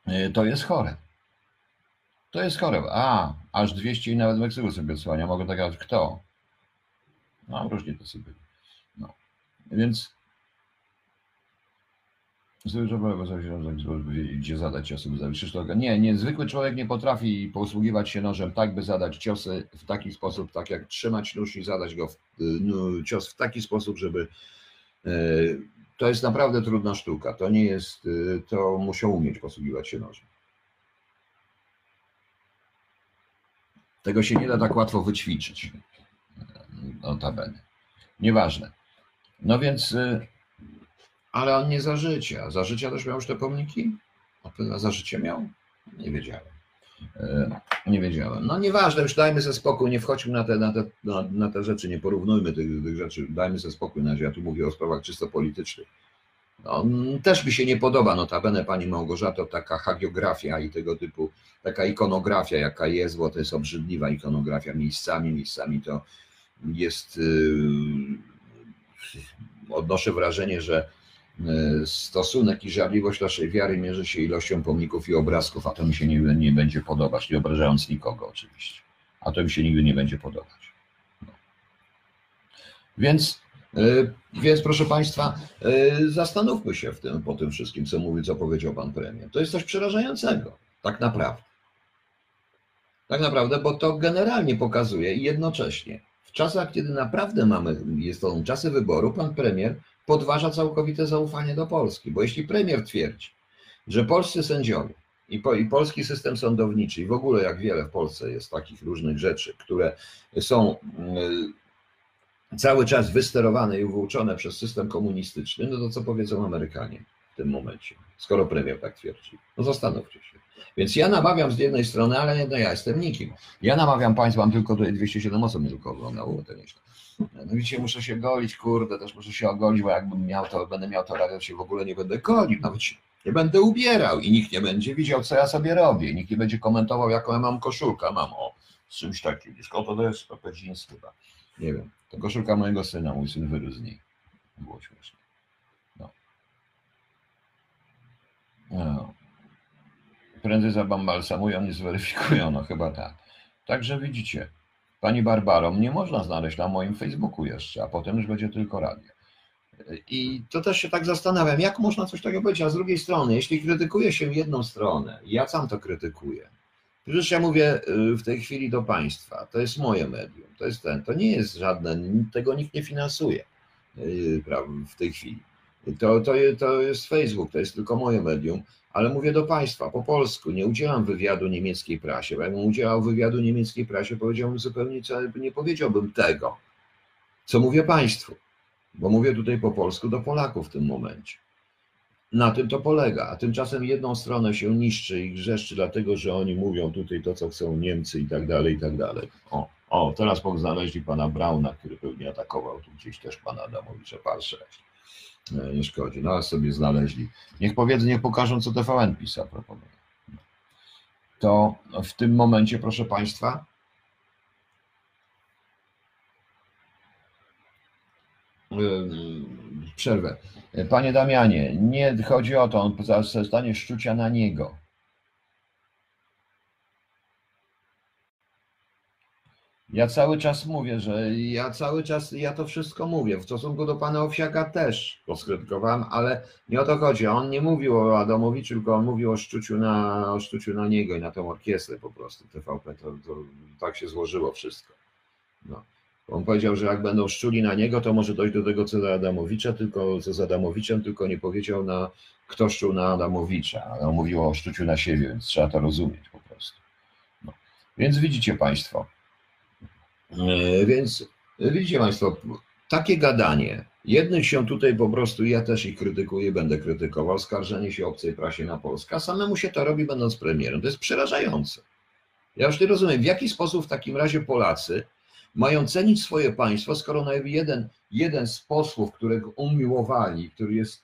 e, to jest chore. To jest chore. A, aż 200 i nawet Meksyku sobie odsłania. Mogę tak jak kto? No, różnie to sobie. No. Więc gdzie zadać ciosy, by zabić Krzysztofa. Nie, nie, zwykły człowiek nie potrafi posługiwać się nożem tak, by zadać ciosy w taki sposób, tak jak trzymać nóż i zadać go w, no, cios w taki sposób, żeby e, to jest naprawdę trudna sztuka. To nie jest, e, to muszą umieć posługiwać się nożem. Tego się nie da tak łatwo wyćwiczyć. Notabene. Nieważne. No więc, y, ale on nie za życia. Za życia też miał już te pomniki? Za życie miał? Nie wiedziałem. Y, Nie wiedziałem. No nieważne, już dajmy sobie spokój, nie wchodźmy na te, na te, na, na te rzeczy, nie porównujmy tych, tych rzeczy, dajmy sobie spokój. na razie. Ja tu mówię o sprawach czysto politycznych. No, też mi się nie podoba, notabene pani Małgorzato, taka hagiografia i tego typu, taka ikonografia, jaka jest, bo to jest obrzydliwa ikonografia miejscami, miejscami to jest, yy, odnoszę wrażenie, że e, stosunek i żarliwość naszej wiary mierzy się ilością pomników i obrazków, a to mi się nigdy nie będzie podobać, nie obrażając nikogo oczywiście. A to mi się nigdy nie będzie podobać. No. Więc, e, więc proszę Państwa, e, zastanówmy się w tym, po tym wszystkim, co mówi, co powiedział Pan Premier. To jest coś przerażającego, tak naprawdę. Tak naprawdę, bo to generalnie pokazuje i jednocześnie w czasach, kiedy naprawdę mamy, jest to czasy wyboru, pan premier podważa całkowite zaufanie do Polski, bo jeśli premier twierdzi, że polscy sędziowie i, po, i polski system sądowniczy i w ogóle jak wiele w Polsce jest takich różnych rzeczy, które są y, cały czas wysterowane i wyuczone przez system komunistyczny, no to co powiedzą Amerykanie w tym momencie, skoro premier tak twierdzi? No zastanówcie się. Więc ja namawiam z jednej strony, ale nie, no ja jestem nikim. Ja namawiam Państwa, mam tylko tutaj 207 osób, nie tylko oglądało, to. No widzicie, muszę się golić, kurde, też muszę się ogolić, bo jakbym miał to, będę miał to radio, to się w ogóle nie będę golił, nawet się nie będę ubierał i nikt nie będzie widział, co ja sobie robię. Nikt nie będzie komentował, jaką ja mam koszulkę. Mam o, z czymś takim. O, to to jest Pepecins chyba. Nie wiem. To koszulka mojego syna, mój syn wyrósł z niej. Było śmieszne. No. no prędzej zabambalsamują niż zweryfikują, no chyba tak. Także widzicie, pani Barbaro, mnie można znaleźć na moim Facebooku jeszcze, a potem już będzie tylko radio. I to też się tak zastanawiam, jak można coś takiego powiedzieć, a z drugiej strony, jeśli krytykuje się jedną stronę, ja sam to krytykuję, przecież ja mówię y, w tej chwili do państwa, to jest moje medium, to jest ten, to nie jest żadne, tego nikt nie finansuje y, w tej chwili. To, to, to jest Facebook, to jest tylko moje medium, ale mówię do Państwa po polsku, nie udzielam wywiadu niemieckiej prasie, bo jakbym udzielał wywiadu niemieckiej prasie, powiedziałbym zupełnie, nie powiedziałbym tego, co mówię Państwu, bo mówię tutaj po polsku do Polaków w tym momencie. Na tym to polega, a tymczasem jedną stronę się niszczy i grzeszczy, dlatego że oni mówią tutaj to, co chcą Niemcy i tak dalej, i tak dalej. O, o teraz znaleźli pana Brauna, który pewnie atakował tu gdzieś też pana Adamowicza, par 6. E, nie szkodzi. No sobie znaleźli. Niech powiedzą, niech pokażą, co TVN pisał proponuje. To w tym momencie, proszę Państwa, e, przerwę. Panie Damianie, nie chodzi o to, on zostanie szczucia na niego. Ja cały czas mówię, że ja cały czas, ja to wszystko mówię. W stosunku do pana Owsiaka też poskrytykowałem, ale nie o to chodzi. On nie mówił o Adamowiczu, tylko on mówił o szczuciu na, o szczuciu na niego i na tą orkiestrę po prostu. TVP, to, to tak się złożyło wszystko. No. On powiedział, że jak będą szczuli na niego, to może dojść do tego, co za Adamowicza, tylko co z Adamowiczem, tylko nie powiedział na kto szczuł na Adamowicza, ale on mówił o szczuciu na siebie, więc trzeba to rozumieć po prostu. No. Więc widzicie Państwo, więc widzicie Państwo, takie gadanie. Jednych się tutaj po prostu, ja też ich krytykuję, będę krytykował, skarżenie się obcej prasie na Polskę, a samemu się to robi będąc premierem. To jest przerażające. Ja już nie rozumiem, w jaki sposób w takim razie Polacy mają cenić swoje państwo, skoro jeden, jeden z posłów, którego umiłowali, który jest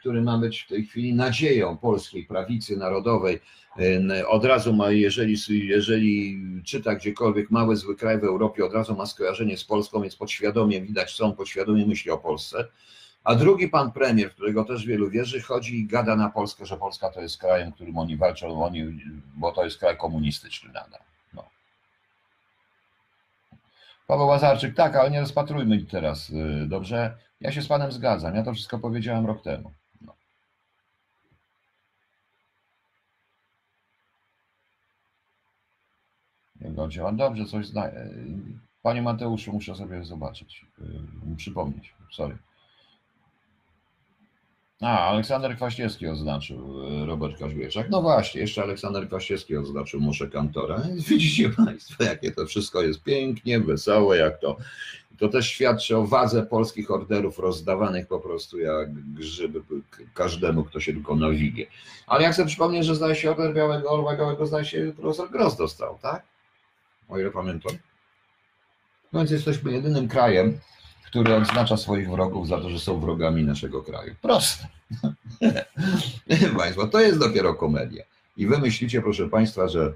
który ma być w tej chwili nadzieją polskiej prawicy narodowej. Od razu ma, jeżeli, jeżeli czyta gdziekolwiek mały zły kraj w Europie, od razu ma skojarzenie z Polską, więc podświadomie widać, co on podświadomie myśli o Polsce. A drugi pan premier, którego też wielu wierzy, chodzi i gada na Polskę, że Polska to jest krajem, którym oni walczą, oni, bo to jest kraj komunistyczny nadal. No. Paweł Łazarczyk, tak, ale nie rozpatrujmy teraz, y, dobrze? Ja się z Panem zgadzam. Ja to wszystko powiedziałem rok temu. No. Go Dobrze, coś zna. Panie Mateuszu, muszę sobie zobaczyć, yy, przypomnieć. Sorry. A, Aleksander Kwaśniewski oznaczył yy, Robert Każbieszak. No właśnie, jeszcze Aleksander Kwaśniewski oznaczył Muszę Kantora. Widzicie Państwo, jakie to wszystko jest pięknie, wesołe, jak to to też świadczy o wadze polskich orderów rozdawanych po prostu jak grzyby każdemu, kto się tylko nawigie. Ale jak sobie przypomnę, że zdaje się order Białego Orła Białego, zdaje się profesor Gross dostał, tak? O ile pamiętam. No więc jesteśmy jedynym krajem, który odznacza swoich wrogów za to, że są wrogami naszego kraju. Proste. Państwo, to jest dopiero komedia. I wy myślicie, proszę Państwa, że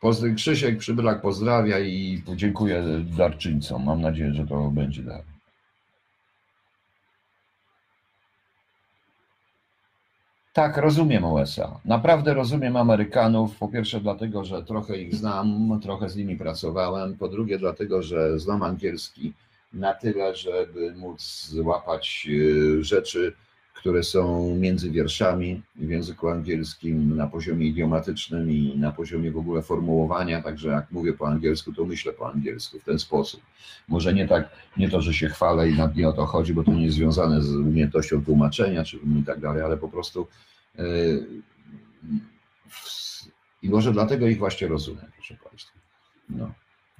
Pozdry, Krzysiek Przybylak pozdrawia i dziękuję darczyńcom. Mam nadzieję, że to będzie dar. Tak, rozumiem USA. Naprawdę rozumiem Amerykanów. Po pierwsze, dlatego, że trochę ich znam, trochę z nimi pracowałem. Po drugie, dlatego, że znam angielski na tyle, żeby móc złapać y, rzeczy, które są między wierszami w języku angielskim na poziomie idiomatycznym i na poziomie w ogóle formułowania. Także jak mówię po angielsku, to myślę po angielsku w ten sposób. Może nie tak, nie to, że się chwalę i nad nie o to chodzi, bo to nie jest związane z umiejętnością tłumaczenia czy i tak dalej, ale po prostu yy, i może dlatego ich właśnie rozumiem, proszę Państwa. No.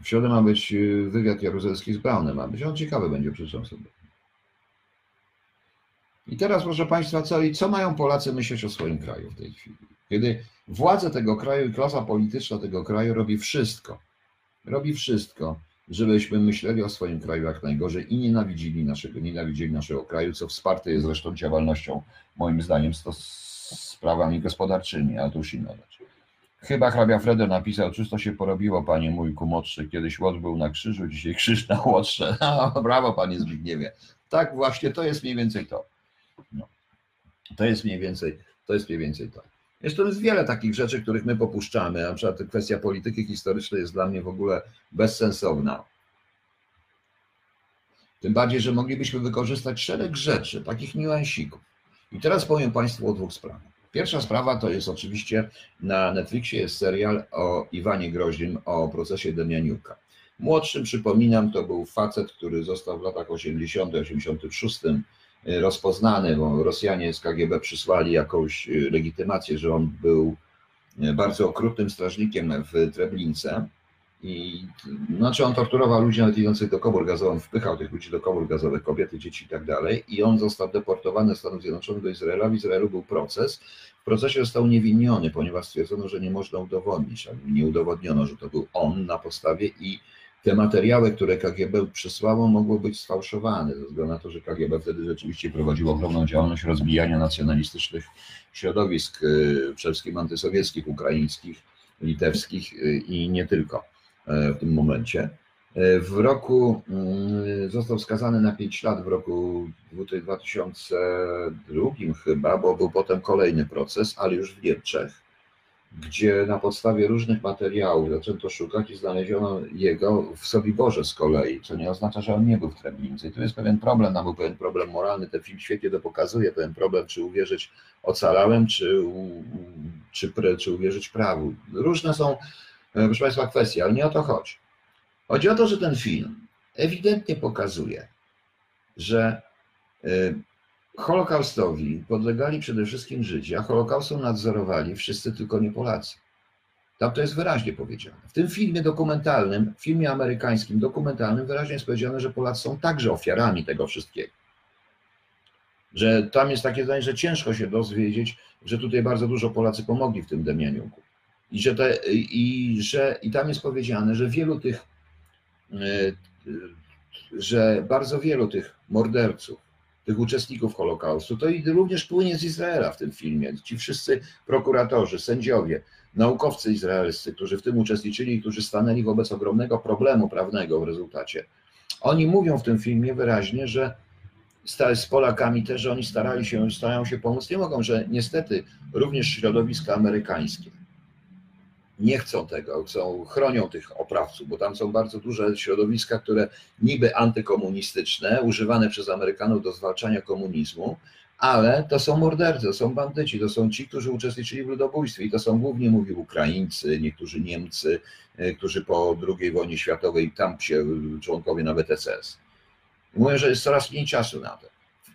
W środę ma być yy, wywiad jaruzelski z Brownem, ma być on ciekawy będzie, przeczytam sobie. I teraz, proszę Państwa, co, co mają Polacy myśleć o swoim kraju w tej chwili? Kiedy władze tego kraju i klasa polityczna tego kraju robi wszystko, robi wszystko, żebyśmy myśleli o swoim kraju jak najgorzej i nienawidzili naszego, nienawidzili naszego kraju, co wsparte jest zresztą działalnością, moim zdaniem, z, sprawami gospodarczymi, ale to już inna rzecz. Chyba hrabia Freder napisał, czysto się porobiło, panie mój kumotrzy, kiedyś łot był na krzyżu, dzisiaj krzyż na łotrze. brawo, panie Zbigniewie. Tak właśnie, to jest mniej więcej to. No. To jest mniej więcej, to jest mniej więcej. Jest to jest wiele takich rzeczy, których my popuszczamy. Na przykład kwestia polityki historycznej jest dla mnie w ogóle bezsensowna. Tym bardziej, że moglibyśmy wykorzystać szereg rzeczy, takich niuansików. I teraz powiem Państwu o dwóch sprawach. Pierwsza sprawa to jest oczywiście na Netflixie jest serial o Iwanie Groźnym, o procesie Demianiuka. Młodszym, przypominam, to był facet, który został w latach 80., 86 rozpoznany, bo Rosjanie z KGB przysłali jakąś y, legitymację, że on był y, bardzo okrutnym strażnikiem w Treblince. I znaczy on torturował ludzi nawet idących do komór gazowych, wpychał tych ludzi do komór gazowych, kobiety, dzieci i tak dalej. I on został deportowany do Stanów Zjednoczonych, do Izraela. W Izraelu był proces. W procesie został niewiniony, ponieważ stwierdzono, że nie można udowodnić, nie udowodniono, że to był on na podstawie i te materiały, które KGB przysłało, mogły być sfałszowane, ze względu na to, że KGB wtedy rzeczywiście prowadziło ogromną działalność rozbijania nacjonalistycznych środowisk, y, przede wszystkim antysowieckich, ukraińskich, litewskich y, i nie tylko y, w tym momencie. W roku został skazany na 5 lat w roku 2002 chyba, bo był potem kolejny proces, ale już w Niemczech gdzie na podstawie różnych materiałów zaczęto szukać i znaleziono jego w Sobiborze z kolei, co nie oznacza, że on nie był w Treblince. I tu jest pewien problem, tam był pewien problem moralny, ten film świetnie to pokazuje, pewien problem, czy uwierzyć ocalałem, czy, czy, czy uwierzyć prawu. Różne są, e, proszę Państwa, kwestie, ale nie o to chodzi. Chodzi o to, że ten film ewidentnie pokazuje, że e, Holokaustowi podlegali przede wszystkim Żydzi, a Holokaustu nadzorowali wszyscy, tylko nie Polacy. Tam to jest wyraźnie powiedziane. W tym filmie dokumentalnym, filmie amerykańskim dokumentalnym wyraźnie jest powiedziane, że Polacy są także ofiarami tego wszystkiego. Że tam jest takie zdanie, że ciężko się dowiedzieć, że tutaj bardzo dużo Polacy pomogli w tym Demianiuku. I że, te, i, że i tam jest powiedziane, że wielu tych, e, że bardzo wielu tych morderców, tych uczestników Holokaustu, to i również płynie z Izraela w tym filmie. Ci wszyscy prokuratorzy, sędziowie, naukowcy izraelscy, którzy w tym uczestniczyli którzy stanęli wobec ogromnego problemu prawnego w rezultacie. Oni mówią w tym filmie wyraźnie, że z Polakami też, że oni starali się, starają się pomóc. Nie mogą, że niestety również środowiska amerykańskie nie chcą tego, chcą, chronią tych oprawców, bo tam są bardzo duże środowiska, które niby antykomunistyczne, używane przez Amerykanów do zwalczania komunizmu, ale to są mordercy, to są bandyci, to są ci, którzy uczestniczyli w ludobójstwie i to są głównie, mówił, Ukraińcy, niektórzy Niemcy, e, którzy po II wojnie światowej, tam się członkowie nawet SS. Mówią, że jest coraz mniej czasu na to.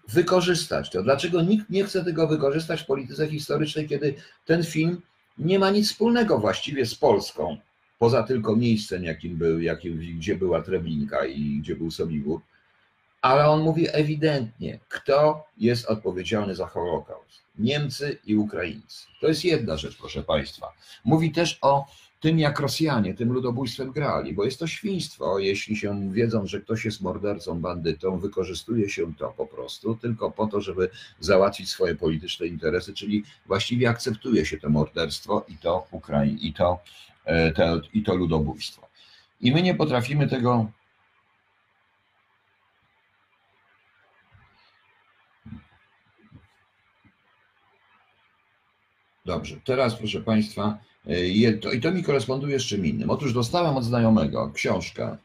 Wykorzystać to. Dlaczego nikt nie chce tego wykorzystać w polityce historycznej, kiedy ten film nie ma nic wspólnego właściwie z Polską, poza tylko miejscem, jakim był, jakim, gdzie była Treblinka i gdzie był Sobibór. Ale on mówi ewidentnie, kto jest odpowiedzialny za Holokaust. Niemcy i Ukraińcy. To jest jedna rzecz, proszę Państwa. Mówi też o tym, jak Rosjanie tym ludobójstwem grali, bo jest to świństwo, jeśli się wiedzą, że ktoś jest mordercą, bandytą, wykorzystuje się to po prostu tylko po to, żeby załatwić swoje polityczne interesy, czyli właściwie akceptuje się to morderstwo i to Ukraiń, i to, e, te, i to ludobójstwo. I my nie potrafimy tego Dobrze, teraz proszę Państwa, e, je- to, i to mi koresponduje z czym innym. Otóż dostałem od znajomego książkę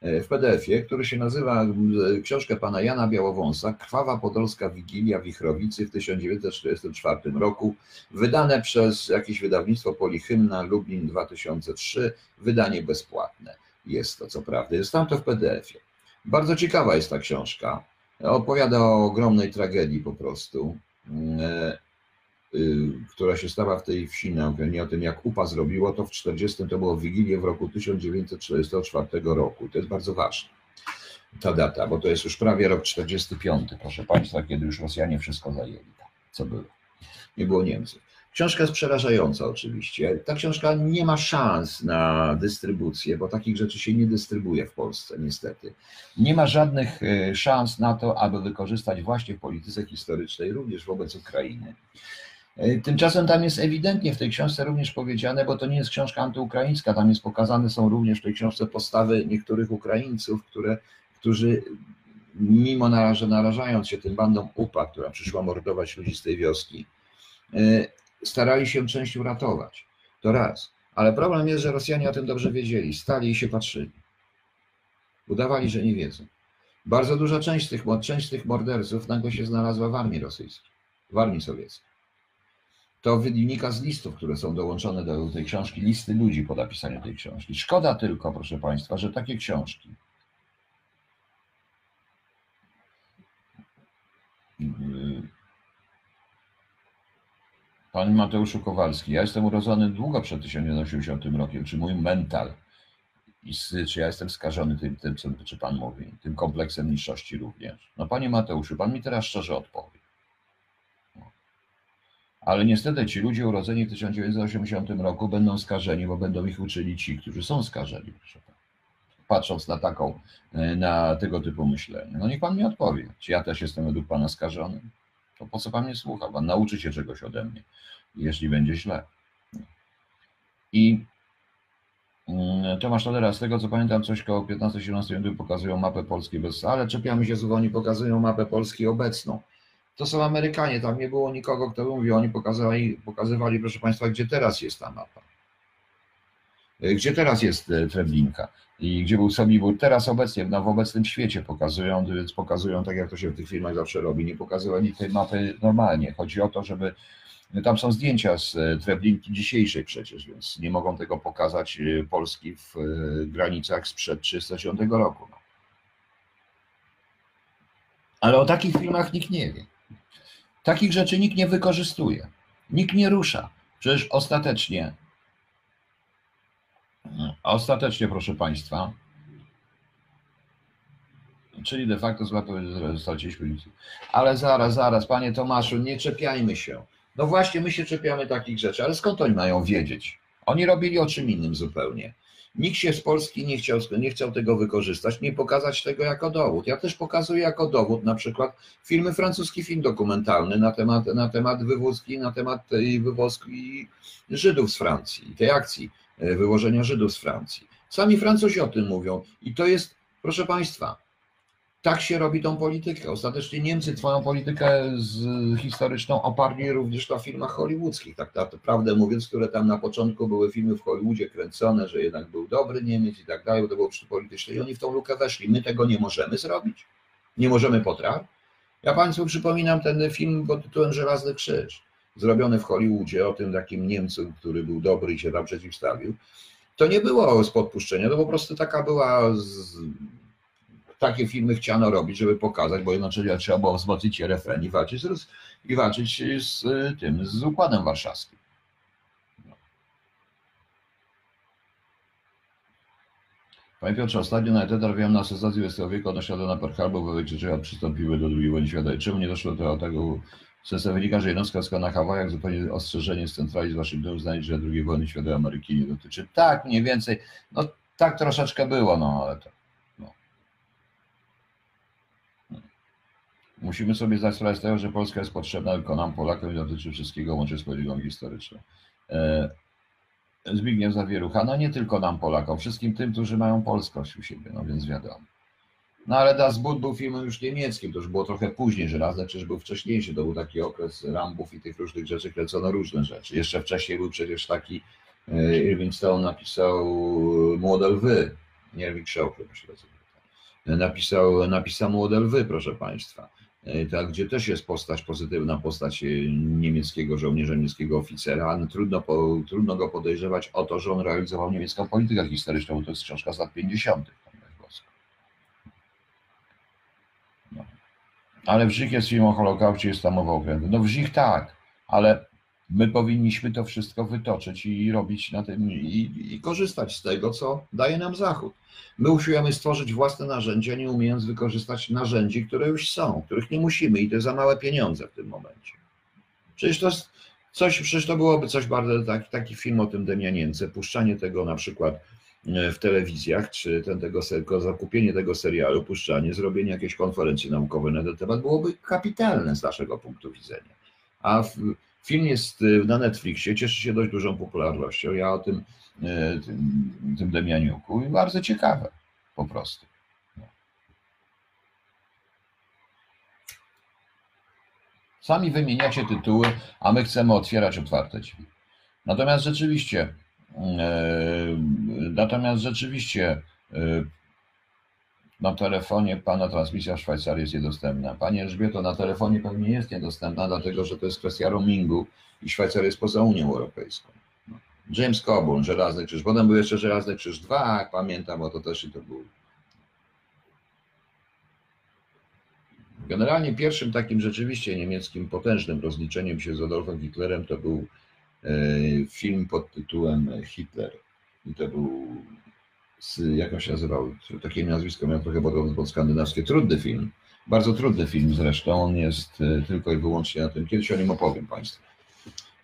e, w PDF-ie, który się nazywa, e, książkę pana Jana Białowąsa, Krwawa Podolska Wigilia Wichrowicy w 1944 roku, wydane przez jakieś wydawnictwo Polihymna Lublin 2003, wydanie bezpłatne. Jest to, co prawda, jest tam to w PDF-ie. Bardzo ciekawa jest ta książka. Opowiada o ogromnej tragedii po prostu. Y, która się stała w tej wsi na Ukrainie, o tym jak UPA zrobiło to w 40, to było w Wigilię w roku 1944 roku. To jest bardzo ważne, ta data, bo to jest już prawie rok 45, proszę Państwa, kiedy już Rosjanie wszystko zajęli, co było. Nie było Niemców. Książka jest przerażająca oczywiście. Ta książka nie ma szans na dystrybucję, bo takich rzeczy się nie dystrybuuje w Polsce, niestety. Nie ma żadnych e, szans na to, aby wykorzystać właśnie w polityce historycznej, również wobec Ukrainy. E, Tymczasem tam jest ewidentnie w tej książce również powiedziane, bo to nie jest książka antyukraińska, tam jest pokazane są również w tej książce postawy niektórych Ukraińców, które, którzy mimo naraż- narażając się tym bandom UPA, która przyszła mordować ludzi z tej wioski, e, starali się część uratować. To raz. Ale problem jest, że Rosjanie o tym dobrze wiedzieli, stali i się patrzyli. Udawali, że nie wiedzą. Bardzo duża część tych, część tych morderców nagle się znalazła w armii rosyjskiej, w armii sowieckiej. To wynika z listów, które są dołączone do tej książki, listy ludzi po napisaniu tej książki. Szkoda tylko, proszę Państwa, że takie książki Panie Mateuszu Kowalski, ja jestem urodzony długo przed 1980 rokiem. Czy mój mental, czy ja jestem skażony tym, tym co czy Pan mówi, tym kompleksem niższości również? No Panie Mateuszu, Pan mi teraz szczerze odpowie. Ale niestety ci ludzie urodzeni w 1980 roku będą skażeni, bo będą ich uczyli ci, którzy są skażeni. Patrząc na taką, e, na tego typu myślenie. No niech pan mi odpowie, czy ja też jestem według pana skażony? To po co pan mnie słucha? Pan nauczy się czegoś ode mnie, jeśli będzie źle. I mm, Tomasz Tolera, z tego co pamiętam, coś koło 15-17 minut pokazują mapę Polski bez, ale czepiamy się oni pokazują mapę Polski obecną. To są Amerykanie, tam nie było nikogo, kto by mówił, oni pokazywali, pokazywali, proszę Państwa, gdzie teraz jest ta mapa. E, Gdzie teraz jest e, Treblinka i gdzie był Sobibór. Teraz obecnie, no, w obecnym świecie pokazują, więc pokazują tak, jak to się w tych filmach zawsze robi. Nie pokazywali tej mapy normalnie. Chodzi o to, żeby tam są zdjęcia z e, Treblinki dzisiejszej przecież, więc nie mogą tego pokazać Polski w granicach sprzed 310 roku. No. Ale o takich filmach nikt nie wie. Takich rzeczy nikt nie wykorzystuje. Nikt nie rusza. Przecież ostatecznie, ostatecznie, proszę Państwa, czyli de facto straciliśmy nic. Ale zaraz, zaraz, Panie Tomaszu, nie czepiajmy się. No właśnie, my się czepiamy takich rzeczy, ale skąd oni mają wiedzieć? Oni robili o czym innym zupełnie. Nikt się z Polski nie chciał, nie chciał tego wykorzystać, nie pokazać tego jako dowód. Ja też pokazuję jako dowód na przykład filmy, francuski film dokumentalny na temat, na temat wywózki, na temat tej wywozki Żydów z Francji, tej akcji e, wywożenia Żydów z Francji. Sami Francuzi o tym mówią i to jest, proszę Państwa, tak się robi tą politykę. Ostatecznie Niemcy twoją politykę z, historyczną oparli również na filmach hollywoodzkich, tak naprawdę mówiąc, które tam na początku były filmy w Hollywoodzie kręcone, że jednak był dobry Niemiec i tak dalej, bo to było polityczne i oni w tą lukę weszli. My tego nie możemy zrobić, nie możemy potrafić. Ja Państwu przypominam ten film pod tytułem Żelazny Krzyż, zrobiony w Hollywoodzie o tym takim Niemcu, który był dobry i się tam przeciwstawił. To nie było z podpuszczenia, to po prostu taka była z, takie filmy chciano robić, żeby pokazać, bo jednocześnie trzeba było wzmocnić RFN i walczyć z, i walczyć z y, tym, z Układem Warszawskim. Panie Piotrze, ostatnio na ETD trafiałem na XX wieku odnośnie do Perhalbu, bo Czeczewa przystąpiły do II wojny światowej. Czemu nie doszło do tego? Sensem wynika, że jednostka na Hawajach zupełnie ostrzeżenie z centrali z Waszyngtonu uznaje, że II wojny światowej Ameryki nie dotyczy. Tak, mniej więcej. No tak troszeczkę było, no ale to. Musimy sobie zdać sprawę z tego, że Polska jest potrzebna tylko nam, Polakom, i dotyczy wszystkiego, łącznie z polityką historyczną. E, Zbigniew Zawierucha, no nie tylko nam, Polakom, wszystkim tym, którzy mają polskość u siebie, no więc wiadomo. No ale Das Boot był filmem już niemieckim, to już było trochę później, Żelazny Krzyż był wcześniejszy, to był taki okres Rambów i tych różnych rzeczy, kręcono różne rzeczy. Jeszcze wcześniej był przecież taki, e, Irving Stone napisał Młode Lwy, nie Irving Shaw chyba nazywa. Napisał, napisał Młode Lwy, proszę Państwa. E, Tak, gdzie też jest postać pozytywna, postać e, niemieckiego żołnierza, niemieckiego oficera, ale trudno, po, trudno go podejrzewać o to, że on realizował niemiecką politykę historyczną, to jest książka z lat 50. No. Ale w Żych jest film o Holokauście, jest tam mowa o kręgu. No w Żych tak, ale my powinniśmy to wszystko wytoczyć i robić na tym i, i korzystać z tego, co daje nam Zachód. My usiłujemy stworzyć własne narzędzia, nie umiejąc wykorzystać narzędzi, które już są, których nie musimy i to za małe pieniądze w tym momencie. Przecież to jest coś, przecież to byłoby coś bardzo, taki, taki film o tym Demianience, puszczanie tego na przykład e, w telewizjach, czy ten, tego, zakupienie tego serialu, puszczanie, zrobienie jakiejś konferencji naukowej na ten temat byłoby kapitalne z naszego punktu widzenia. A w, film jest e, na Netflixie, cieszy się dość dużą popularnością. Ja o tym, e, tym, tym Demianiuku i bardzo ciekawe po prostu. No. Sami wymieniacie tytuły, a my chcemy otwierać otwarte drzwi. Natomiast rzeczywiście, e, natomiast rzeczywiście na telefonie pana transmisja w Szwajcarii jest niedostępna. Pani Elżbieto, na telefonie pewnie jest niedostępna, dlatego że to jest kwestia roamingu i Szwajcaria jest poza Unią Europejską. No. James Coburn, Żelazny Krzyż. Potem był jeszcze Żelazny Krzyż 2, jak pamiętam, bo to też i to był. Generalnie pierwszym takim rzeczywiście niemieckim potężnym rozliczeniem się z Adolfem Hitlerem to był e, film pod tytułem Hitler. I to był, z, jak on się nazywał, takie nazwisko miał trochę podobne pod skandynawskie, trudny film. Bardzo trudny film zresztą, on jest e, tylko i wyłącznie na tym, kiedyś o nim opowiem Państwu.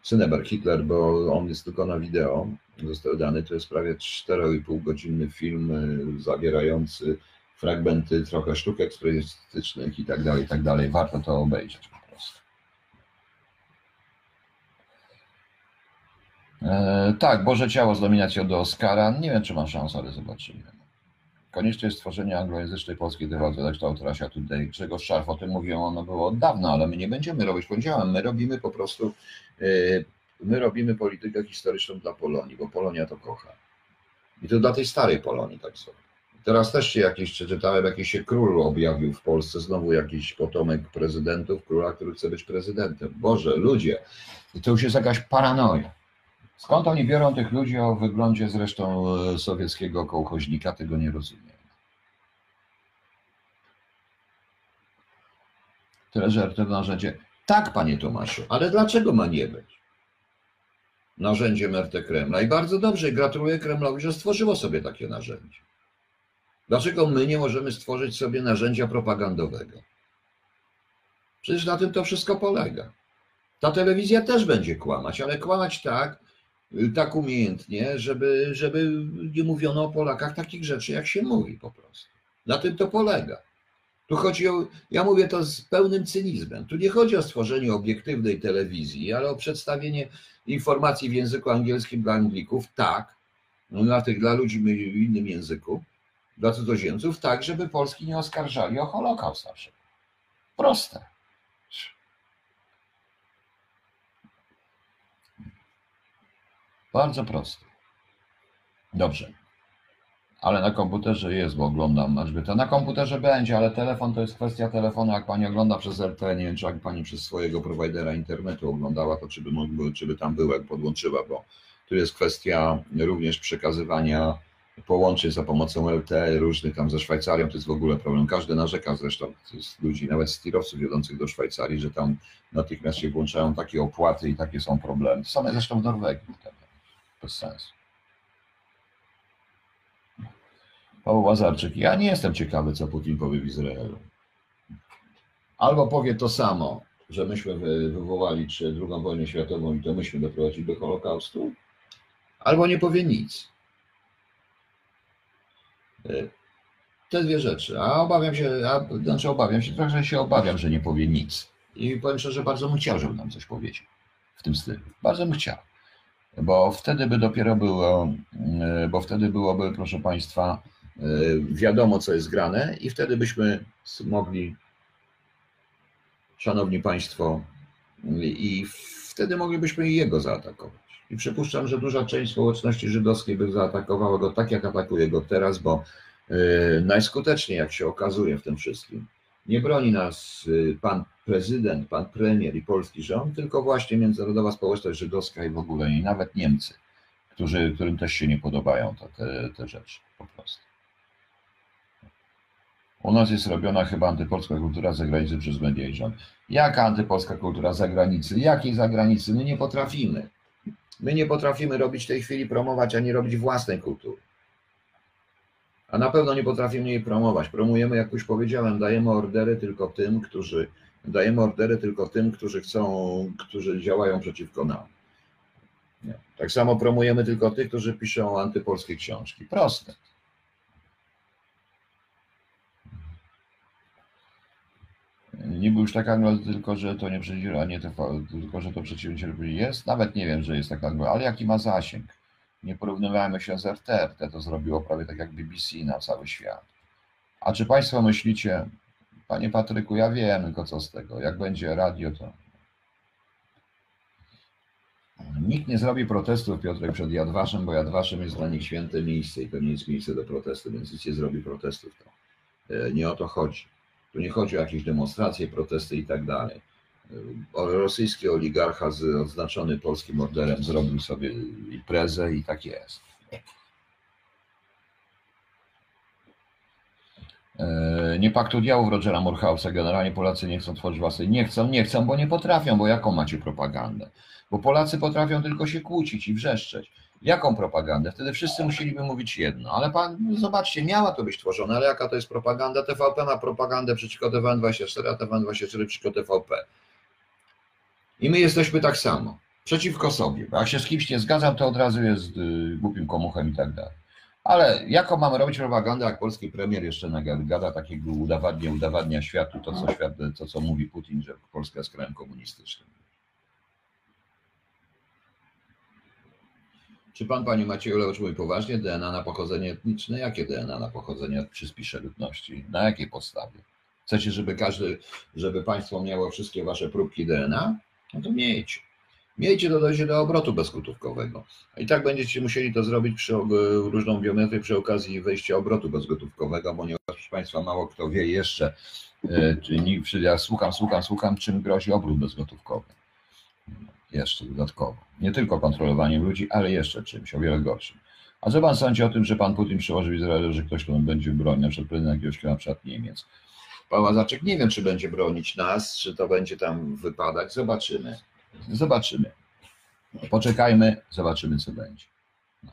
Syneberg Hitler, bo on jest tylko na wideo, został dany, to jest prawie 4,5 godzinny film e, zawierający fragmenty trochę sztuk ekspresjonistycznych i tak dalej, i tak dalej. Warto to obejrzeć po prostu. E, tak, Boże Ciało z nominacją do Oscara. Nie wiem, czy mam szansę, ale zobaczymy. Konieczne jest stworzenie anglojęzycznej polskiej dywazji kształt Rasia Today. Grzegorz Szarf o tym mówił, ono było od dawna, ale my nie będziemy robić, powiedziałem, my robimy po prostu, e, my robimy politykę historyczną dla Polonii, bo Polonia to kocha. I to dla tej starej Polonii tak sobie. Teraz też się jakiś, czytałem, jakiś się król objawił w Polsce, znowu jakiś potomek prezydentów, króla, który chce być prezydentem. Boże, ludzie, to już jest jakaś paranoja. Skąd oni biorą tych ludzi o wyglądzie zresztą e, sowieckiego kołchoźnika, tego nie rozumiem. Tyle, że to narzędzie. Tak, panie Tomaszu, ale dlaczego ma nie być? Narzędziem RT Kremla. I bardzo dobrze, gratuluję Kremlowi, że stworzyło sobie takie narzędzie. Dlaczego my nie możemy stworzyć sobie narzędzia propagandowego? Przecież na tym to wszystko polega. Ta telewizja też będzie kłamać, ale kłamać tak, tak umiejętnie, żeby, żeby nie mówiono o Polakach takich rzeczy, jak się mówi po prostu. Na tym to polega. Tu chodzi o, ja mówię to z pełnym cynizmem, tu nie chodzi o stworzenie obiektywnej telewizji, ale o przedstawienie informacji w języku angielskim dla Anglików, tak, no dla tych, dla ludzi w innym języku, dla cudzoziemców, tak, żeby Polski nie oskarżali o Holokaust na przykład. Proste. Bardzo proste. Dobrze. Ale na komputerze jest, bo oglądam Elżbieta. Na komputerze będzie, ale telefon to jest kwestia telefonu. Jak pani ogląda przez LTE, nie wiem, czy jak pani przez swojego prowajdera internetu oglądała, to czy by, mógł, czy by tam był, jak podłączyła, bo tu jest kwestia również przekazywania połączeń za pomocą LTE różnych tam ze Szwajcarią, to jest w ogóle problem. Każdy narzeka zresztą z ludzi, nawet z tirowców jadących do Szwajcarii, że tam natychmiast się włączają takie opłaty i takie są problemy. Same zresztą w Norwegii. Bez sensu. Paweł Łazarczyk, ja nie jestem ciekawy, co Putin powie w Izraelu. Albo powie to samo, że myśmy wywołali czy drugą wojnę światową i to myśmy doprowadzili do Holokaustu, albo nie powie nic. Te dwie rzeczy. A obawiam się, a, znaczy obawiam się, trochę się obawiam, że nie powie nic. I powiem szczerze, bardzo bym chciał, żeby nam coś powiedział w tym stylu. Bardzo bym chciał. Bo wtedy by dopiero było, bo wtedy byłoby, proszę Państwa, wiadomo, co jest grane, i wtedy byśmy mogli, szanowni państwo, i wtedy moglibyśmy jego zaatakować. I przypuszczam, że duża część społeczności żydowskiej by zaatakowała go tak, jak atakuje go teraz, bo najskuteczniej, jak się okazuje w tym wszystkim, nie broni nas pan prezydent, pan premier i polski rząd, tylko właśnie międzynarodowa społeczność żydowska i w ogóle i nawet Niemcy, którzy, którym też się nie podobają te, te, te rzeczy po prostu. U nas jest robiona chyba antypolska kultura zagranicy przez media i rząd. Jaka antypolska kultura zagranicy? Jakiej zagranicy? My nie potrafimy. My nie potrafimy robić w tej chwili promować, ani robić własnej kultury. A na pewno nie potrafimy jej promować. Promujemy, jak już powiedziałem, dajemy ordery tylko tym, którzy dajemy ordery tylko tym, którzy chcą, którzy działają przeciwko nam. Nie. Tak samo promujemy tylko tych, którzy piszą antypolskie książki. Proste. Niby już tak anglo, tylko że to nie nie TV, tylko że to przedsięwzięcie jest. Nawet nie wiem, że jest tak anglo, ale jaki ma zasięg. Nie porównywajmy się z RT. RT to zrobiło prawie tak jak BBC na cały świat. A czy Państwo myślicie, Panie Patryku, ja wiem tylko co z tego. Jak będzie radio, to. Nikt nie zrobi protestów, Piotrek, przed Jadwaszem, bo Jadwaszem jest dla nich święte miejsce i pewnie jest miejsce do protestu, więc nic nie zrobi protestów. To e, nie o to chodzi. Tu nie chodzi o jakieś demonstracje, protesty i tak dalej. Rosyjski oligarcha z odznaczony polskim orderem zrobił sobie imprezę i tak jest. E, nie paktu diałów Rogera Morhausa. Generalnie Polacy nie chcą tworzyć własnej. Nie chcą, nie chcą, bo nie potrafią, bo jaką macie propagandę? Bo Polacy potrafią tylko się kłócić i wrzeszczeć. Jaką propagandę? Wtedy wszyscy musieliby mówić jedno. Ale pan, zobaczcie, miała to być tworzone, ale jaka to jest propaganda? TVP ma propagandę przeciwko TVN24, a TVN24 przeciwko TVP. I my jesteśmy tak samo. Przeciwko sobie. Jak się z kimś nie zgadzam, to od razu jest y, głupim komuchem i tak dalej. Ale jaką mamy robić propagandę, jak polski premier jeszcze nagada takiego udowadnia, udowadnia światu to, co świat, to, co mówi Putin, że Polska jest krajem komunistycznym. Czy pan, panie Macieju Leocz mówi poważnie DNA na pochodzenie etniczne? Jakie DNA na pochodzenie przyspisze ludności? Na jakiej podstawie? Chcecie, żeby każdy, żeby państwo miało wszystkie wasze próbki DNA? No to miejcie. Miejcie to dojdzie do obrotu bezgotówkowego. I tak będziecie musieli to zrobić przy różną biometrię przy okazji wejścia obrotu bezgotówkowego, ponieważ proszę Państwa, mało kto wie jeszcze, e, czy ja słucham, słucham, słucham, czym grozi obrót bezgotówkowy. Jeszcze dodatkowo. Nie tylko kontrolowaniem ludzi, ale jeszcze czymś o wiele gorszym. A co pan sądzi o tym, że pan Putin przyłoży w Izraelu, że ktoś, kto będzie bronił, na przykład prezydent jakiegoś kraju, na przykład Niemiec? Pan Łazaczek nie wiem, czy będzie bronić nas, czy to będzie tam wypadać. Zobaczymy. Zobaczymy. Poczekajmy, zobaczymy, co będzie. No.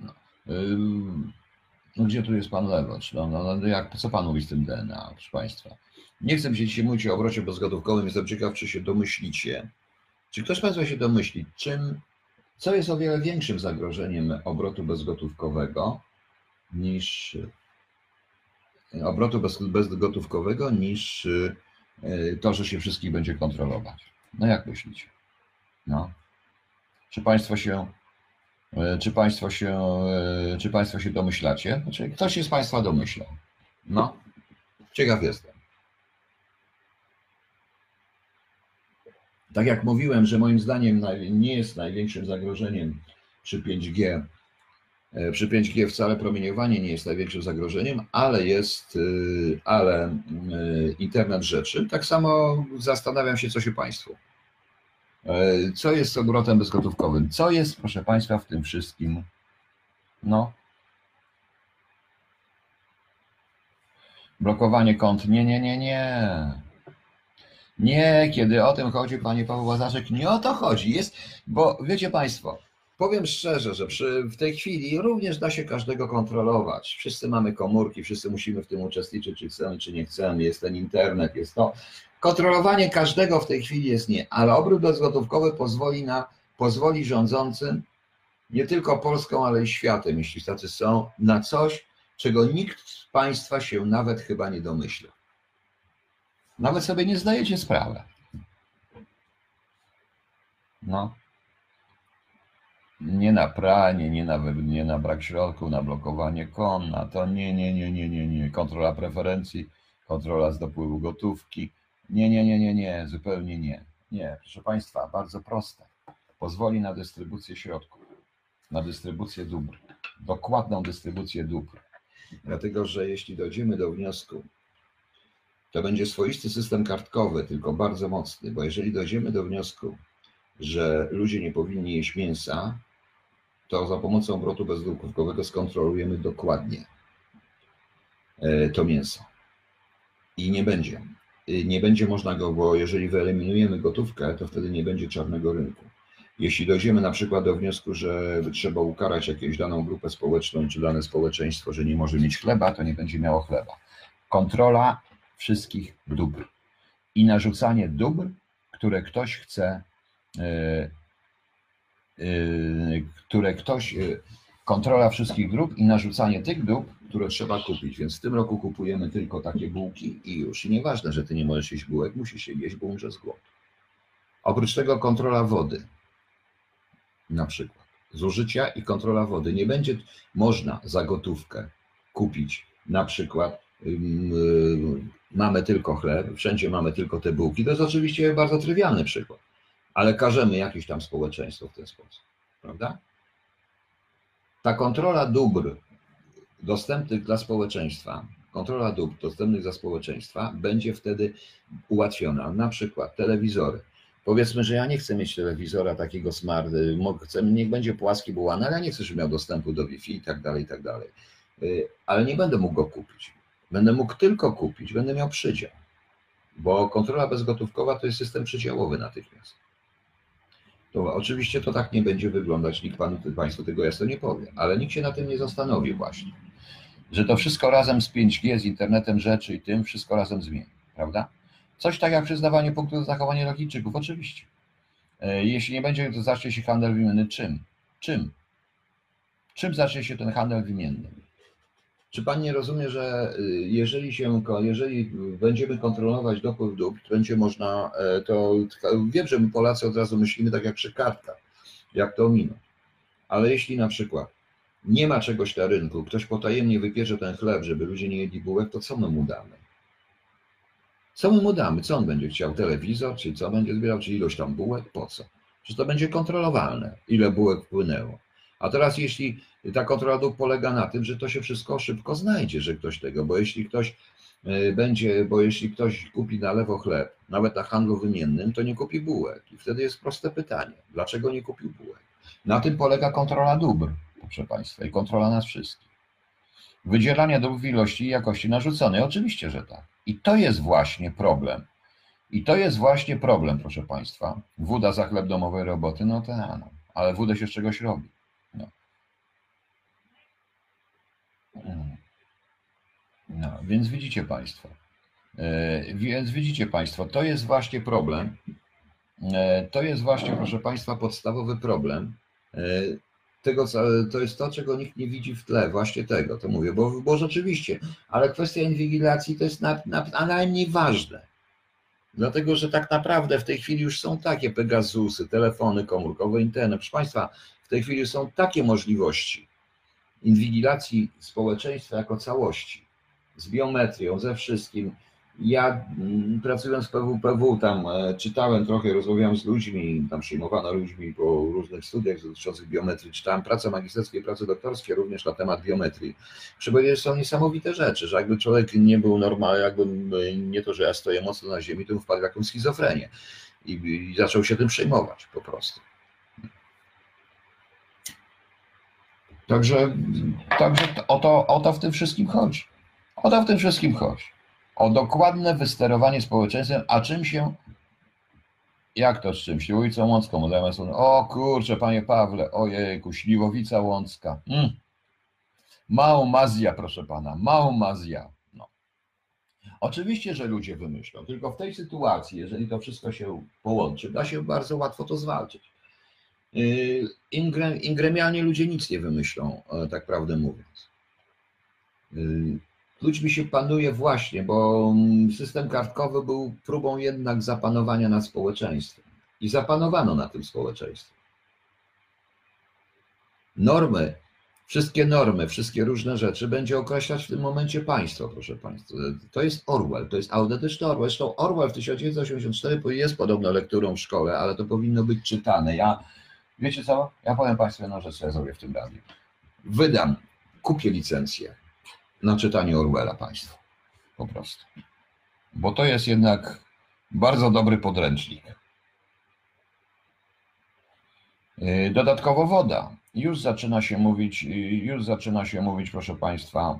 No. no gdzie tu jest pan Lewocz? No, no, no, jak, co pan mówi z tym DNA, proszę państwa? Nie chcę się dzisiaj mówić o obrocie bezgotówkowym, jestem ciekaw, czy się domyślicie. Czy ktoś z państwa się domyśli, czym, co jest o wiele większym zagrożeniem obrotu bezgotówkowego niż obrotu bez, bezgotówkowego niż E, to, że się wszystkich będzie kontrolować. No jak myślicie? No. Czy Państwo się, e, czy Państwo się, czy Państwo się domyślacie? Znaczy, ktoś się z Państwa domyśla. No, ciekaw jestem. Tak jak mówiłem, że moim zdaniem nie jest największym zagrożeniem przy 5G E, przy 5G wcale promieniowanie nie jest największym zagrożeniem, ale jest, y, ale y, internet rzeczy. Tak samo zastanawiam się, co się Państwu. E, co jest z obrotem bezgotówkowym? Co jest, proszę Państwa, w tym wszystkim? No. Blokowanie kont. Nie, nie, nie, nie. Nie, kiedy o tym chodzi, panie Paweł Łazaszek, nie o to chodzi. Jest, bo wiecie Państwo, Powiem szczerze, że przy, w tej chwili również da się każdego kontrolować. Wszyscy mamy komórki, wszyscy musimy w tym uczestniczyć, czy chcemy, czy nie chcemy. Jest ten internet, jest to. Kontrolowanie każdego w tej chwili jest nie, ale obrót bezgotówkowy pozwoli na, pozwoli rządzącym nie tylko Polską, ale i światem, jeśli tacy są, na coś, czego nikt z Państwa się nawet chyba nie domyśla. Nawet sobie nie zdajecie sprawy. No. Nie na pranie, nie na, nie na brak środków, na blokowanie kon, na to nie, nie, nie, nie, nie, nie. Kontrola preferencji, kontrola z dopływu gotówki. Nie, nie, nie, nie, nie, zupełnie nie. Nie, proszę Państwa, bardzo proste. Pozwoli na dystrybucję środków, na dystrybucję dóbr, dokładną dystrybucję dóbr. Dlatego, że jeśli dojdziemy do wniosku, to będzie swoisty system kartkowy, tylko bardzo mocny, bo jeżeli dojdziemy do wniosku, że ludzie nie powinni jeść mięsa, to za pomocą obrotu bezgotówkowego skontrolujemy dokładnie e, to mięso. I nie będzie. Y, Nie będzie można go, bo jeżeli wyeliminujemy gotówkę, to wtedy nie będzie czarnego rynku. Jeśli dojdziemy na przykład do wniosku, że trzeba ukarać jakąś daną grupę społeczną czy dane społeczeństwo, że nie może mieć chleba, to nie będzie miało chleba. Kontrola wszystkich dóbr i narzucanie dóbr, które ktoś chce, e, które ktoś, e, kontrola wszystkich dóbr i narzucanie tych dóbr, które trzeba kupić. Więc w tym roku kupujemy tylko takie bułki i już. I nieważne, że ty nie możesz jeść bułek, musisz jeść, bo umrzesz z głodu. Oprócz tego kontrola wody, na przykład. Zużycia i kontrola wody. Nie będzie można za gotówkę kupić na przykład y, mamy tylko chleb, wszędzie mamy tylko te bułki. To jest oczywiście bardzo trywialny przykład, ale każemy jakieś tam społeczeństwo w ten sposób, prawda? Ta kontrola dóbr dostępnych dla społeczeństwa, kontrola dóbr dostępnych dla społeczeństwa będzie wtedy ułatwiona. Na przykład telewizory. Powiedzmy, że ja nie chcę mieć telewizora takiego smart, y, chcę, niech będzie płaski bułany, ale ja nie chcę, żeby miał dostępu do Wi-Fi i tak dalej, i tak dalej. Y, Ale nie będę mógł go kupić. Będę mógł tylko kupić, będę miał przydział. Bo kontrola bezgotówkowa to jest system przydziałowy natychmiast. To oczywiście to tak nie będzie wyglądać, nikt panu, Państwu tego jasno nie powie, ale nikt się na tym nie zastanowi właśnie. Że to wszystko razem z 5G, z internetem rzeczy i tym, wszystko razem zmieni, prawda? Coś tak jak przyznawanie punktu za zachowanie logijczyków, oczywiście. E, Jeśli nie będzie, to zacznie się handel wymienny czym? Czym? Czym zacznie się ten handel wymienny? Czy pan nie rozumie, że y, jeżeli się, jeżeli będziemy kontrolować dopływ dóbr, będzie można, e, to wiem, że my Polacy od razu myślimy tak jak przy kartkach, jak to ominąć. Ale jeśli na przykład nie ma czegoś na rynku, ktoś potajemnie wypierze ten chleb, żeby ludzie nie jedli bułek, to co my mu damy? Co my mu damy? Co on będzie chciał? Telewizor? Czy co będzie zbierał? Czy ilość tam bułek? Po co? Przecież to będzie kontrolowalne, ile bułek wpłynęło. A teraz jeśli ta kontrola dóbr polega na tym, że to się wszystko szybko znajdzie, że ktoś tego, bo jeśli ktoś e, będzie, bo jeśli ktoś kupi na lewo chleb, nawet na handlu wymiennym, to nie kupi bułek. I wtedy jest proste pytanie, dlaczego nie kupił bułek? Na tym polega kontrola dóbr, proszę Państwa, i kontrola nas wszystkich. Wydzielanie dóbr w ilości i jakości narzuconej, oczywiście, że tak. I to jest właśnie problem. I to jest właśnie problem, proszę Państwa. Woda za chleb domowej roboty, no to no, ale wódę się z czegoś robi. No. No, więc widzicie Państwo. E, Więc widzicie Państwo, to jest właśnie problem. E, To jest właśnie, proszę Państwa, podstawowy problem. E, Tego, to jest to, czego nikt nie widzi w tle, właśnie tego, to mówię, bo, bo rzeczywiście, ale kwestia inwigilacji to jest na, na, a najmniej ważne. Dlatego, że tak naprawdę w tej chwili już są takie Pegasusy, telefony komórkowe, internet. Proszę Państwa, w tej chwili są takie możliwości inwigilacji społeczeństwa jako całości, z biometrią, ze wszystkim. Ja mm, pracując w PWPW tam e, czytałem trochę, rozmawiałem z ludźmi, tam przyjmowano ludźmi po różnych studiach dotyczących biometrii, czytałem prace magisterskie prace doktorskie również na temat biometrii. Muszę że są niesamowite rzeczy, że jakby człowiek nie był normalny, jakby nie to, że ja stoję mocno na ziemi, to wpadł w jakąś schizofrenię i, i zaczął się tym przejmować po prostu. Także, także o, to, o to w tym wszystkim chodzi. O to w tym wszystkim chodzi. O dokładne wysterowanie społeczeństwem, a czym się. Jak to z czymś? Ulicą Łącką, zamiast. O kurczę, panie Pawle, ojejku, Śliwowica Łącka. Mm. Małmazja, proszę pana, Małmazja. No. Oczywiście, że ludzie wymyślą, tylko w tej sytuacji, jeżeli to wszystko się połączy, da się bardzo łatwo to zwalczyć. Yy, Ingre, ingremialnie ludzie nic nie wymyślą, e, tak prawdę mówiąc. Yy, Ludźmi się panuje właśnie, bo mm, system kartkowy był próbą jednak zapanowania nad społeczeństwem. I zapanowano na tym społeczeństwie. Normy, wszystkie normy, wszystkie różne rzeczy będzie określać w tym momencie państwo, proszę Państwa. To jest Orwell, to jest autentyczny Orwell. Zresztą Orwell w 1984 jest podobno lekturą w szkole, ale to powinno być czytane. Ja, wiecie co? Ja powiem Państwu jedną rzecz, co ja zrobię w tym radiu. Wydam, kupię licencję na czytanie Orwella Państwu. Po prostu. Bo to jest jednak bardzo dobry podręcznik. Yy, Dodatkowo woda. Już zaczyna się mówić, yy, już zaczyna się mówić, proszę Państwa,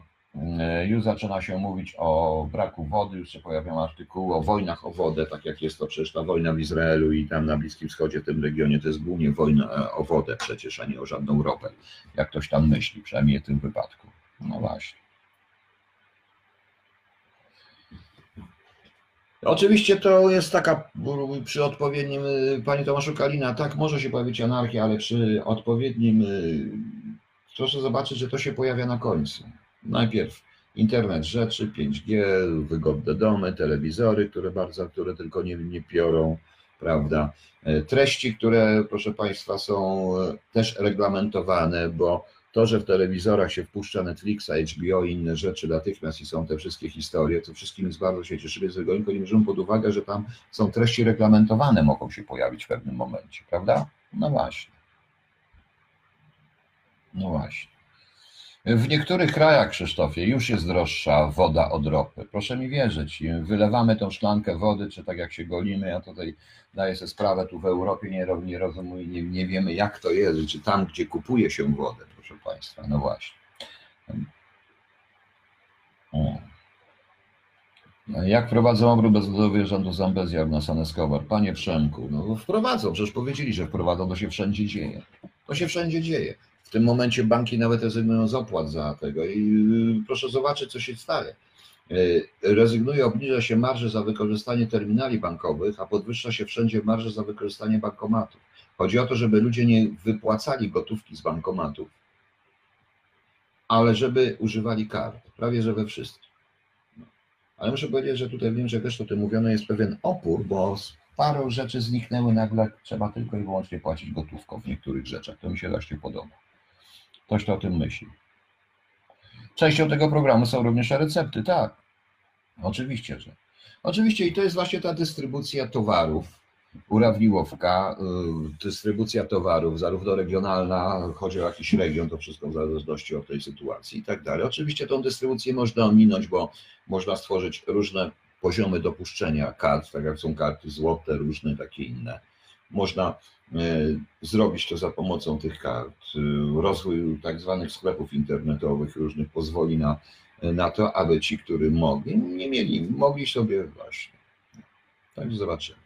już zaczyna się mówić o braku wody, już się pojawiają artykuły o wojnach o wodę, tak jak jest to przecież ta wojna w Izraelu i tam na Bliskim Wschodzie, w tym regionie, to jest głównie wojna e, o wodę przecież, a nie o żadną ropę, jak ktoś tam myśli, przynajmniej w tym wypadku. No właśnie. Oczywiście to jest taka przy odpowiednim, y, Panie Tomaszu Kalina, tak może się pojawić anarchia, ale przy odpowiednim, proszę zobaczyć, że to się pojawia na końcu. Najpierw internet rzeczy, 5G, wygodne domy, telewizory, które bardzo, które tylko nie, nie piorą, prawda. E, Treści, które proszę Państwa są e, też reglamentowane, bo to, że w telewizorach się wpuszcza Netflixa, HBO i inne rzeczy natychmiast i są te wszystkie historie, to wszystkim jest bardzo się cieszymy, z tego tylko nie bierzemy pod uwagę, że tam są treści reglamentowane, mogą się pojawić w pewnym momencie, prawda? No właśnie. No właśnie. W niektórych krajach, Krzysztofie, już jest droższa woda od ropy. Proszę mi wierzyć, wylewamy tą szklankę wody, czy tak jak się golimy, ja tutaj daję sobie sprawę, tu w Europie nie, nie rozumiem, nie, nie wiemy jak to jest, czy tam, gdzie kupuje się wodę, proszę Państwa, no właśnie. O. Jak prowadzą obrót bezlodowy rządu Zambezja na San Escobar? Panie Przemku, no wprowadzą, przecież powiedzieli, że wprowadzą, to się wszędzie dzieje. To się wszędzie dzieje. W tym momencie banki nawet rezygnują z opłat za tego i y, proszę zobaczyć, co się stanie. Y, Rezygnuje, obniża się marże za wykorzystanie terminali bankowych, a podwyższa się wszędzie marże za wykorzystanie bankomatów. Chodzi o to, żeby ludzie nie wypłacali gotówki z bankomatów, ale żeby używali kart, prawie że we wszystkim. No. Ale muszę powiedzieć, że tutaj w Niemczech też o tym mówiono, jest pewien opór, bo z paru rzeczy zniknęły nagle, trzeba tylko i wyłącznie płacić gotówką w niektórych rzeczach. To mi się właśnie podoba. Ktoś to o tym myśli. Częścią tego programu są również recepty, tak. Oczywiście, że. Oczywiście i to jest właśnie ta dystrybucja towarów, urawniłowka, y, dystrybucja towarów, zarówno regionalna, chodzi o jakiś region, to wszystko w zależności od tej sytuacji i tak dalej. Oczywiście tą dystrybucję można ominąć, bo można stworzyć różne poziomy dopuszczenia kart, tak jak są karty złote, różne takie inne. Można y, zrobić to za pomocą tych kart. Y, Rozwój tak zwanych sklepów internetowych różnych pozwoli na, na to, aby ci, którzy mogli, nie mieli, mogli sobie właśnie. Tak zobaczymy.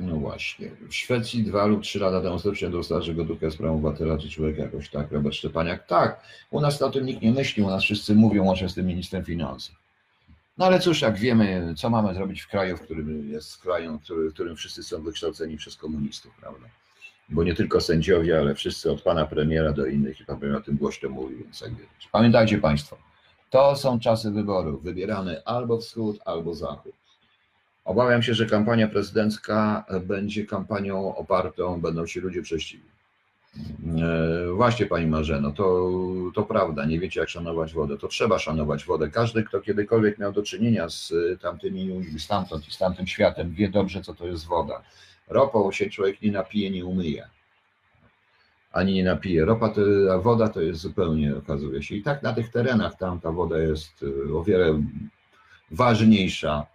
No właśnie. W Szwecji dwa lub trzy lata temu stycznia dostał, że gotówkę sprawą obywatela czy człowieka jakoś tak, Robert Szczepaniak. Tak, u nas o tym nikt nie myśli, u nas wszyscy mówią, łącznie z tym ministrem finansów. No ale cóż, jak wiemy, co mamy zrobić w kraju, w którym jest krajem, w którym wszyscy są wykształceni przez komunistów, prawda? Bo nie tylko sędziowie, ale wszyscy od pana premiera do innych i pan premier o tym głośno mówi, więc. Pamiętajcie państwo, to są czasy wyborów. Wybieramy albo wschód, albo zachód. Obawiam się, że kampania prezydencka będzie kampanią opartą, będą się ludzie prześcigli. E, Właśnie Pani Marzeno, to, to prawda, nie wiecie jak szanować wodę, to trzeba szanować wodę. Każdy, kto kiedykolwiek miał do czynienia z tamtymi ludźmi, stamtąd i z tamtym światem, wie dobrze, co to jest woda. Ropą się człowiek nie napije, nie umyje. Ani nie napije. Ropa, to, a woda to jest zupełnie, okazuje się. I tak na tych terenach tam ta woda jest e, o wiele ważniejsza,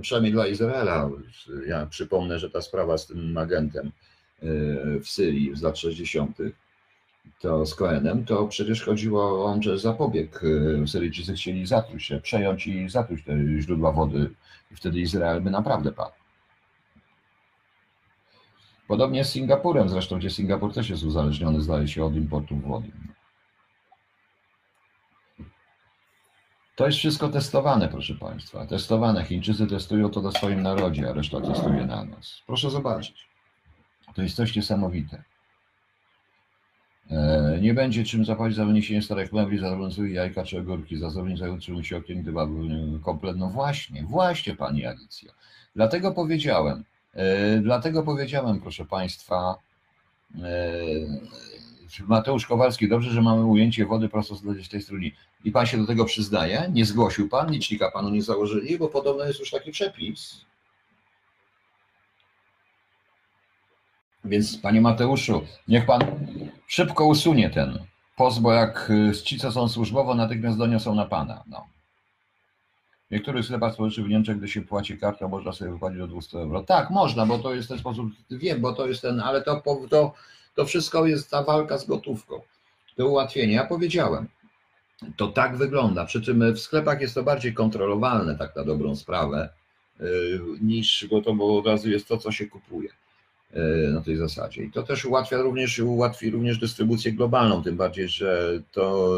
przynajmniej dla Izraela. Ja przypomnę, że ta sprawa z tym agentem w Syrii z lat 60., to z Koenem, to przecież chodziło o że zapobieg. Syryjczycy chcieli zatruć się, przejąć i zatruć te źródła wody i wtedy Izrael by naprawdę padł. Podobnie z Singapurem, zresztą gdzie Singapur też jest uzależniony, zdaje się, od importu wody. To jest wszystko testowane, proszę Państwa. Testowane. Chińczycy testują to na swoim narodzie, a reszta testuje na nas. Proszę zobaczyć. To jest coś niesamowite. E, Nie będzie czym zapłacić za wyniesienie starych mebli, za złe jajka czy ogórki, za zrobienie za utrzymuje się okien, gdyby był komplet. No właśnie, właśnie Pani Alicja. Dlatego powiedziałem, E, Dlatego powiedziałem, proszę Państwa, e, Mateusz Kowalski, dobrze, że mamy ujęcie wody prosto z tej strony. I Pan się do tego przyznaje? Nie zgłosił Pan, licznika Panu nie założyli, bo podobno jest już taki przepis. Więc Panie Mateuszu, niech Pan szybko usunie ten post, bo jak y, ci, co są służbowo, natychmiast doniosą na Pana. No. W niektórych sklepach spożywczych w Niemczech, gdy się płaci kartą, można sobie wypłacić do 200 euro. Tak, można, bo to jest ten sposób, wiem, bo to jest ten, ale to, to, to wszystko jest ta walka z gotówką. To ułatwienie. Ja powiedziałem, to tak wygląda. Przy czym w sklepach jest to bardziej kontrolowalne, tak na dobrą sprawę, y, niż, bo to bo od razu jest to, co się kupuje y, na tej zasadzie. I to też ułatwia również, ułatwi również dystrybucję globalną, tym bardziej, że to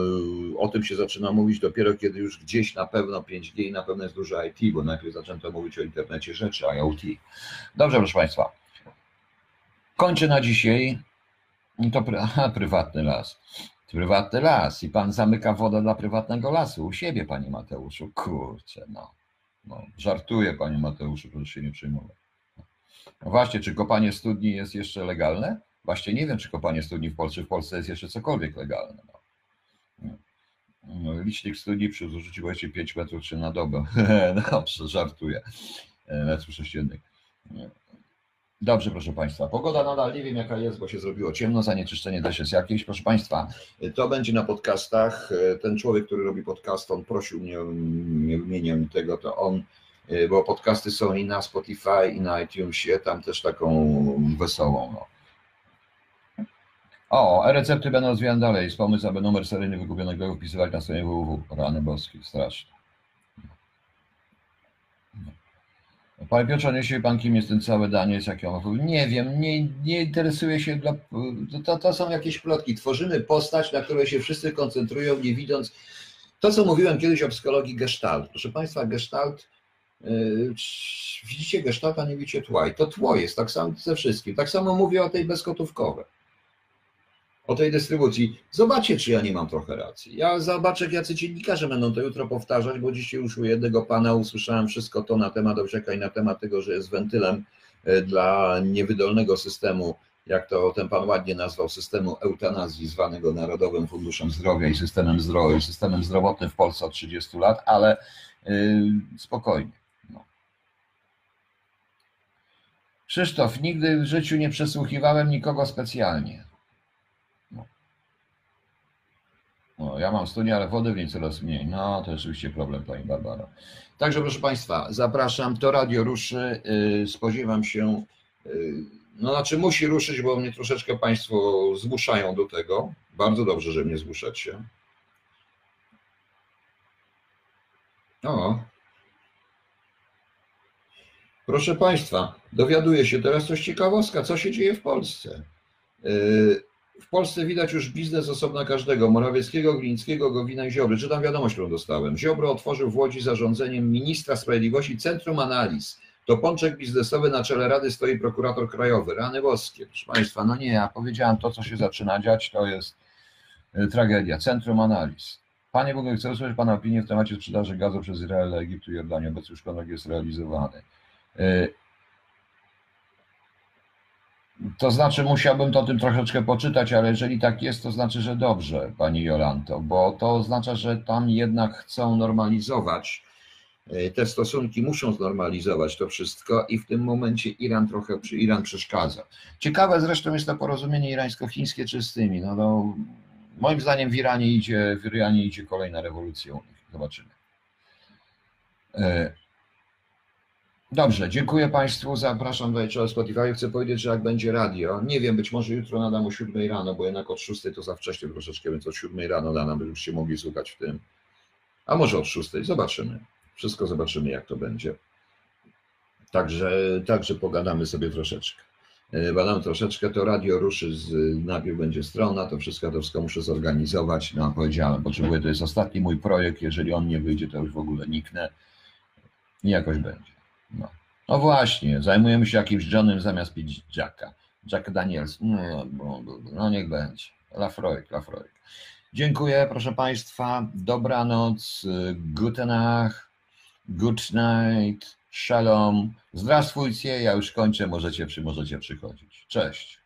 o tym się zaczyna mówić dopiero kiedy już gdzieś na pewno 5G i na pewno jest dużo IT, bo najpierw zaczęto mówić o internecie rzeczy, IoT. Dobrze, proszę Państwa. Kończę na dzisiaj. To aha, prywatny las. Prywatny las i pan zamyka wodę dla prywatnego lasu u siebie, panie Mateuszu. Kurczę, no. no żartuję, panie Mateuszu, proszę się nie przejmować. No właśnie, czy kopanie studni jest jeszcze legalne? Właśnie nie wiem, czy kopanie studni w Polsce, w Polsce jest jeszcze cokolwiek legalne. No. No, licznik studni przy zużyciu właśnie 5 metrów czy na dobę. Dobrze, żartuję. Metrów sześciennych. Dobrze, proszę Państwa. Pogoda nadal nie wiem jaka jest, bo się zrobiło ciemno, zanieczyszczenie też jest jakieś. Proszę Państwa, to będzie na podcastach. Ten człowiek, który robi podcast, on prosił mnie, nie wymieniam tego, to on, bo podcasty są i na Spotify, i na iTunesie, tam też taką wesołą. No. O, e-recepty będą rozwijane dalej. Z pomysł, aby numer seryjny wykupionego wpisywać na stronie www. Rany boskie, straszne. Panie Piotrze, nie się pan, kim jest ten cały Daniel, jak on? Nie wiem, nie, nie interesuje się, dla, to, to są jakieś plotki. Tworzymy postać, na której się wszyscy koncentrują, nie widząc. To, co mówiłem kiedyś o psychologii gestalt. Proszę Państwa, gestalt, widzicie gestalta, nie widzicie tła. I to tło jest tak samo ze wszystkim. Tak samo mówię o tej bezgotówkowej o tej dystrybucji. Zobaczcie, czy ja nie mam trochę racji. Ja zobaczę, jacy dziennikarze będą to jutro powtarzać, bo dzisiaj już u jednego pana usłyszałem wszystko to na temat Owsiaka i na temat tego, że jest wentylem dla niewydolnego systemu, jak to ten pan ładnie nazwał, systemu eutanazji, zwanego Narodowym Funduszem Zdrowia i systemem zdrowia, systemem zdrowotnym w Polsce od 30 lat, ale yy, spokojnie. No. Krzysztof, nigdy w życiu nie przesłuchiwałem nikogo specjalnie. No, ja mam studnię, ale wody w niej coraz mniej. No, to rzeczywiście problem, Pani Barbara. Także, proszę Państwa, zapraszam, to radio ruszy. Yy, spodziewam się, yy, no znaczy musi ruszyć, bo mnie troszeczkę Państwo zmuszają do tego. Bardzo dobrze, że mnie zmuszacie. O. Proszę Państwa, dowiaduję się teraz coś ciekawostka, co się dzieje w Polsce. Yy, w Polsce widać już biznes osobna każdego, Morawieckiego, Glińskiego, Gowina i Ziobry. Czytam wiadomość, którą dostałem. Ziobro otworzył w Łodzi zarządzeniem ministra sprawiedliwości Centrum Analiz. To pączek biznesowy na czele Rady stoi prokurator krajowy. Rany boskie. Proszę Państwa, no nie, ja powiedziałem to, co się zaczyna dziać, to jest y, tragedia. Centrum Analiz. Panie Bogu, chcę usłyszeć Pana opinię w temacie sprzedaży gazu przez Izrael, Egiptu i Jordanię. Obecnie już kontrakt jest realizowany. Y, to znaczy, musiałbym to o tym troszeczkę poczytać, ale jeżeli tak jest, to znaczy, że dobrze, pani Jolanto, bo to oznacza, że tam jednak chcą normalizować e, te stosunki, muszą znormalizować to wszystko i w tym momencie Iran trochę, Iran przeszkadza. Ciekawe zresztą jest to porozumienie irańsko-chińskie czy z tymi. No, no, moim zdaniem w Iranie idzie, w Iranie idzie kolejna rewolucja u nich. Zobaczymy. Dobrze, dziękuję Państwu. Zapraszam do jeszcze Spotify. Chcę powiedzieć, że jak będzie radio, nie wiem, być może jutro nadam o 7 rano, bo jednak od 6 to za wcześnie troszeczkę, więc od 7 rano dana, by już się mogli słuchać w tym. A może od 6. Zobaczymy. Wszystko zobaczymy, jak to będzie. Także, także pogadamy sobie troszeczkę. E, badam troszeczkę, to radio ruszy, z, najpierw będzie strona, to wszystko, to wszystko muszę zorganizować. No, powiedziałem, potrzebuję, to jest ostatni mój projekt, jeżeli on nie wyjdzie, to już w ogóle niknę i jakoś będzie. No. no właśnie, zajmujemy się jakimś Johnem zamiast pić Jacka. Jack Daniels. No, no niech będzie. Lafroig, Lafroig. Dziękuję, proszę Państwa. Dobranoc. Gute Nacht. Good night. Shalom. Zdrastwujcie, ja już kończę, możecie, możecie przychodzić. Cześć.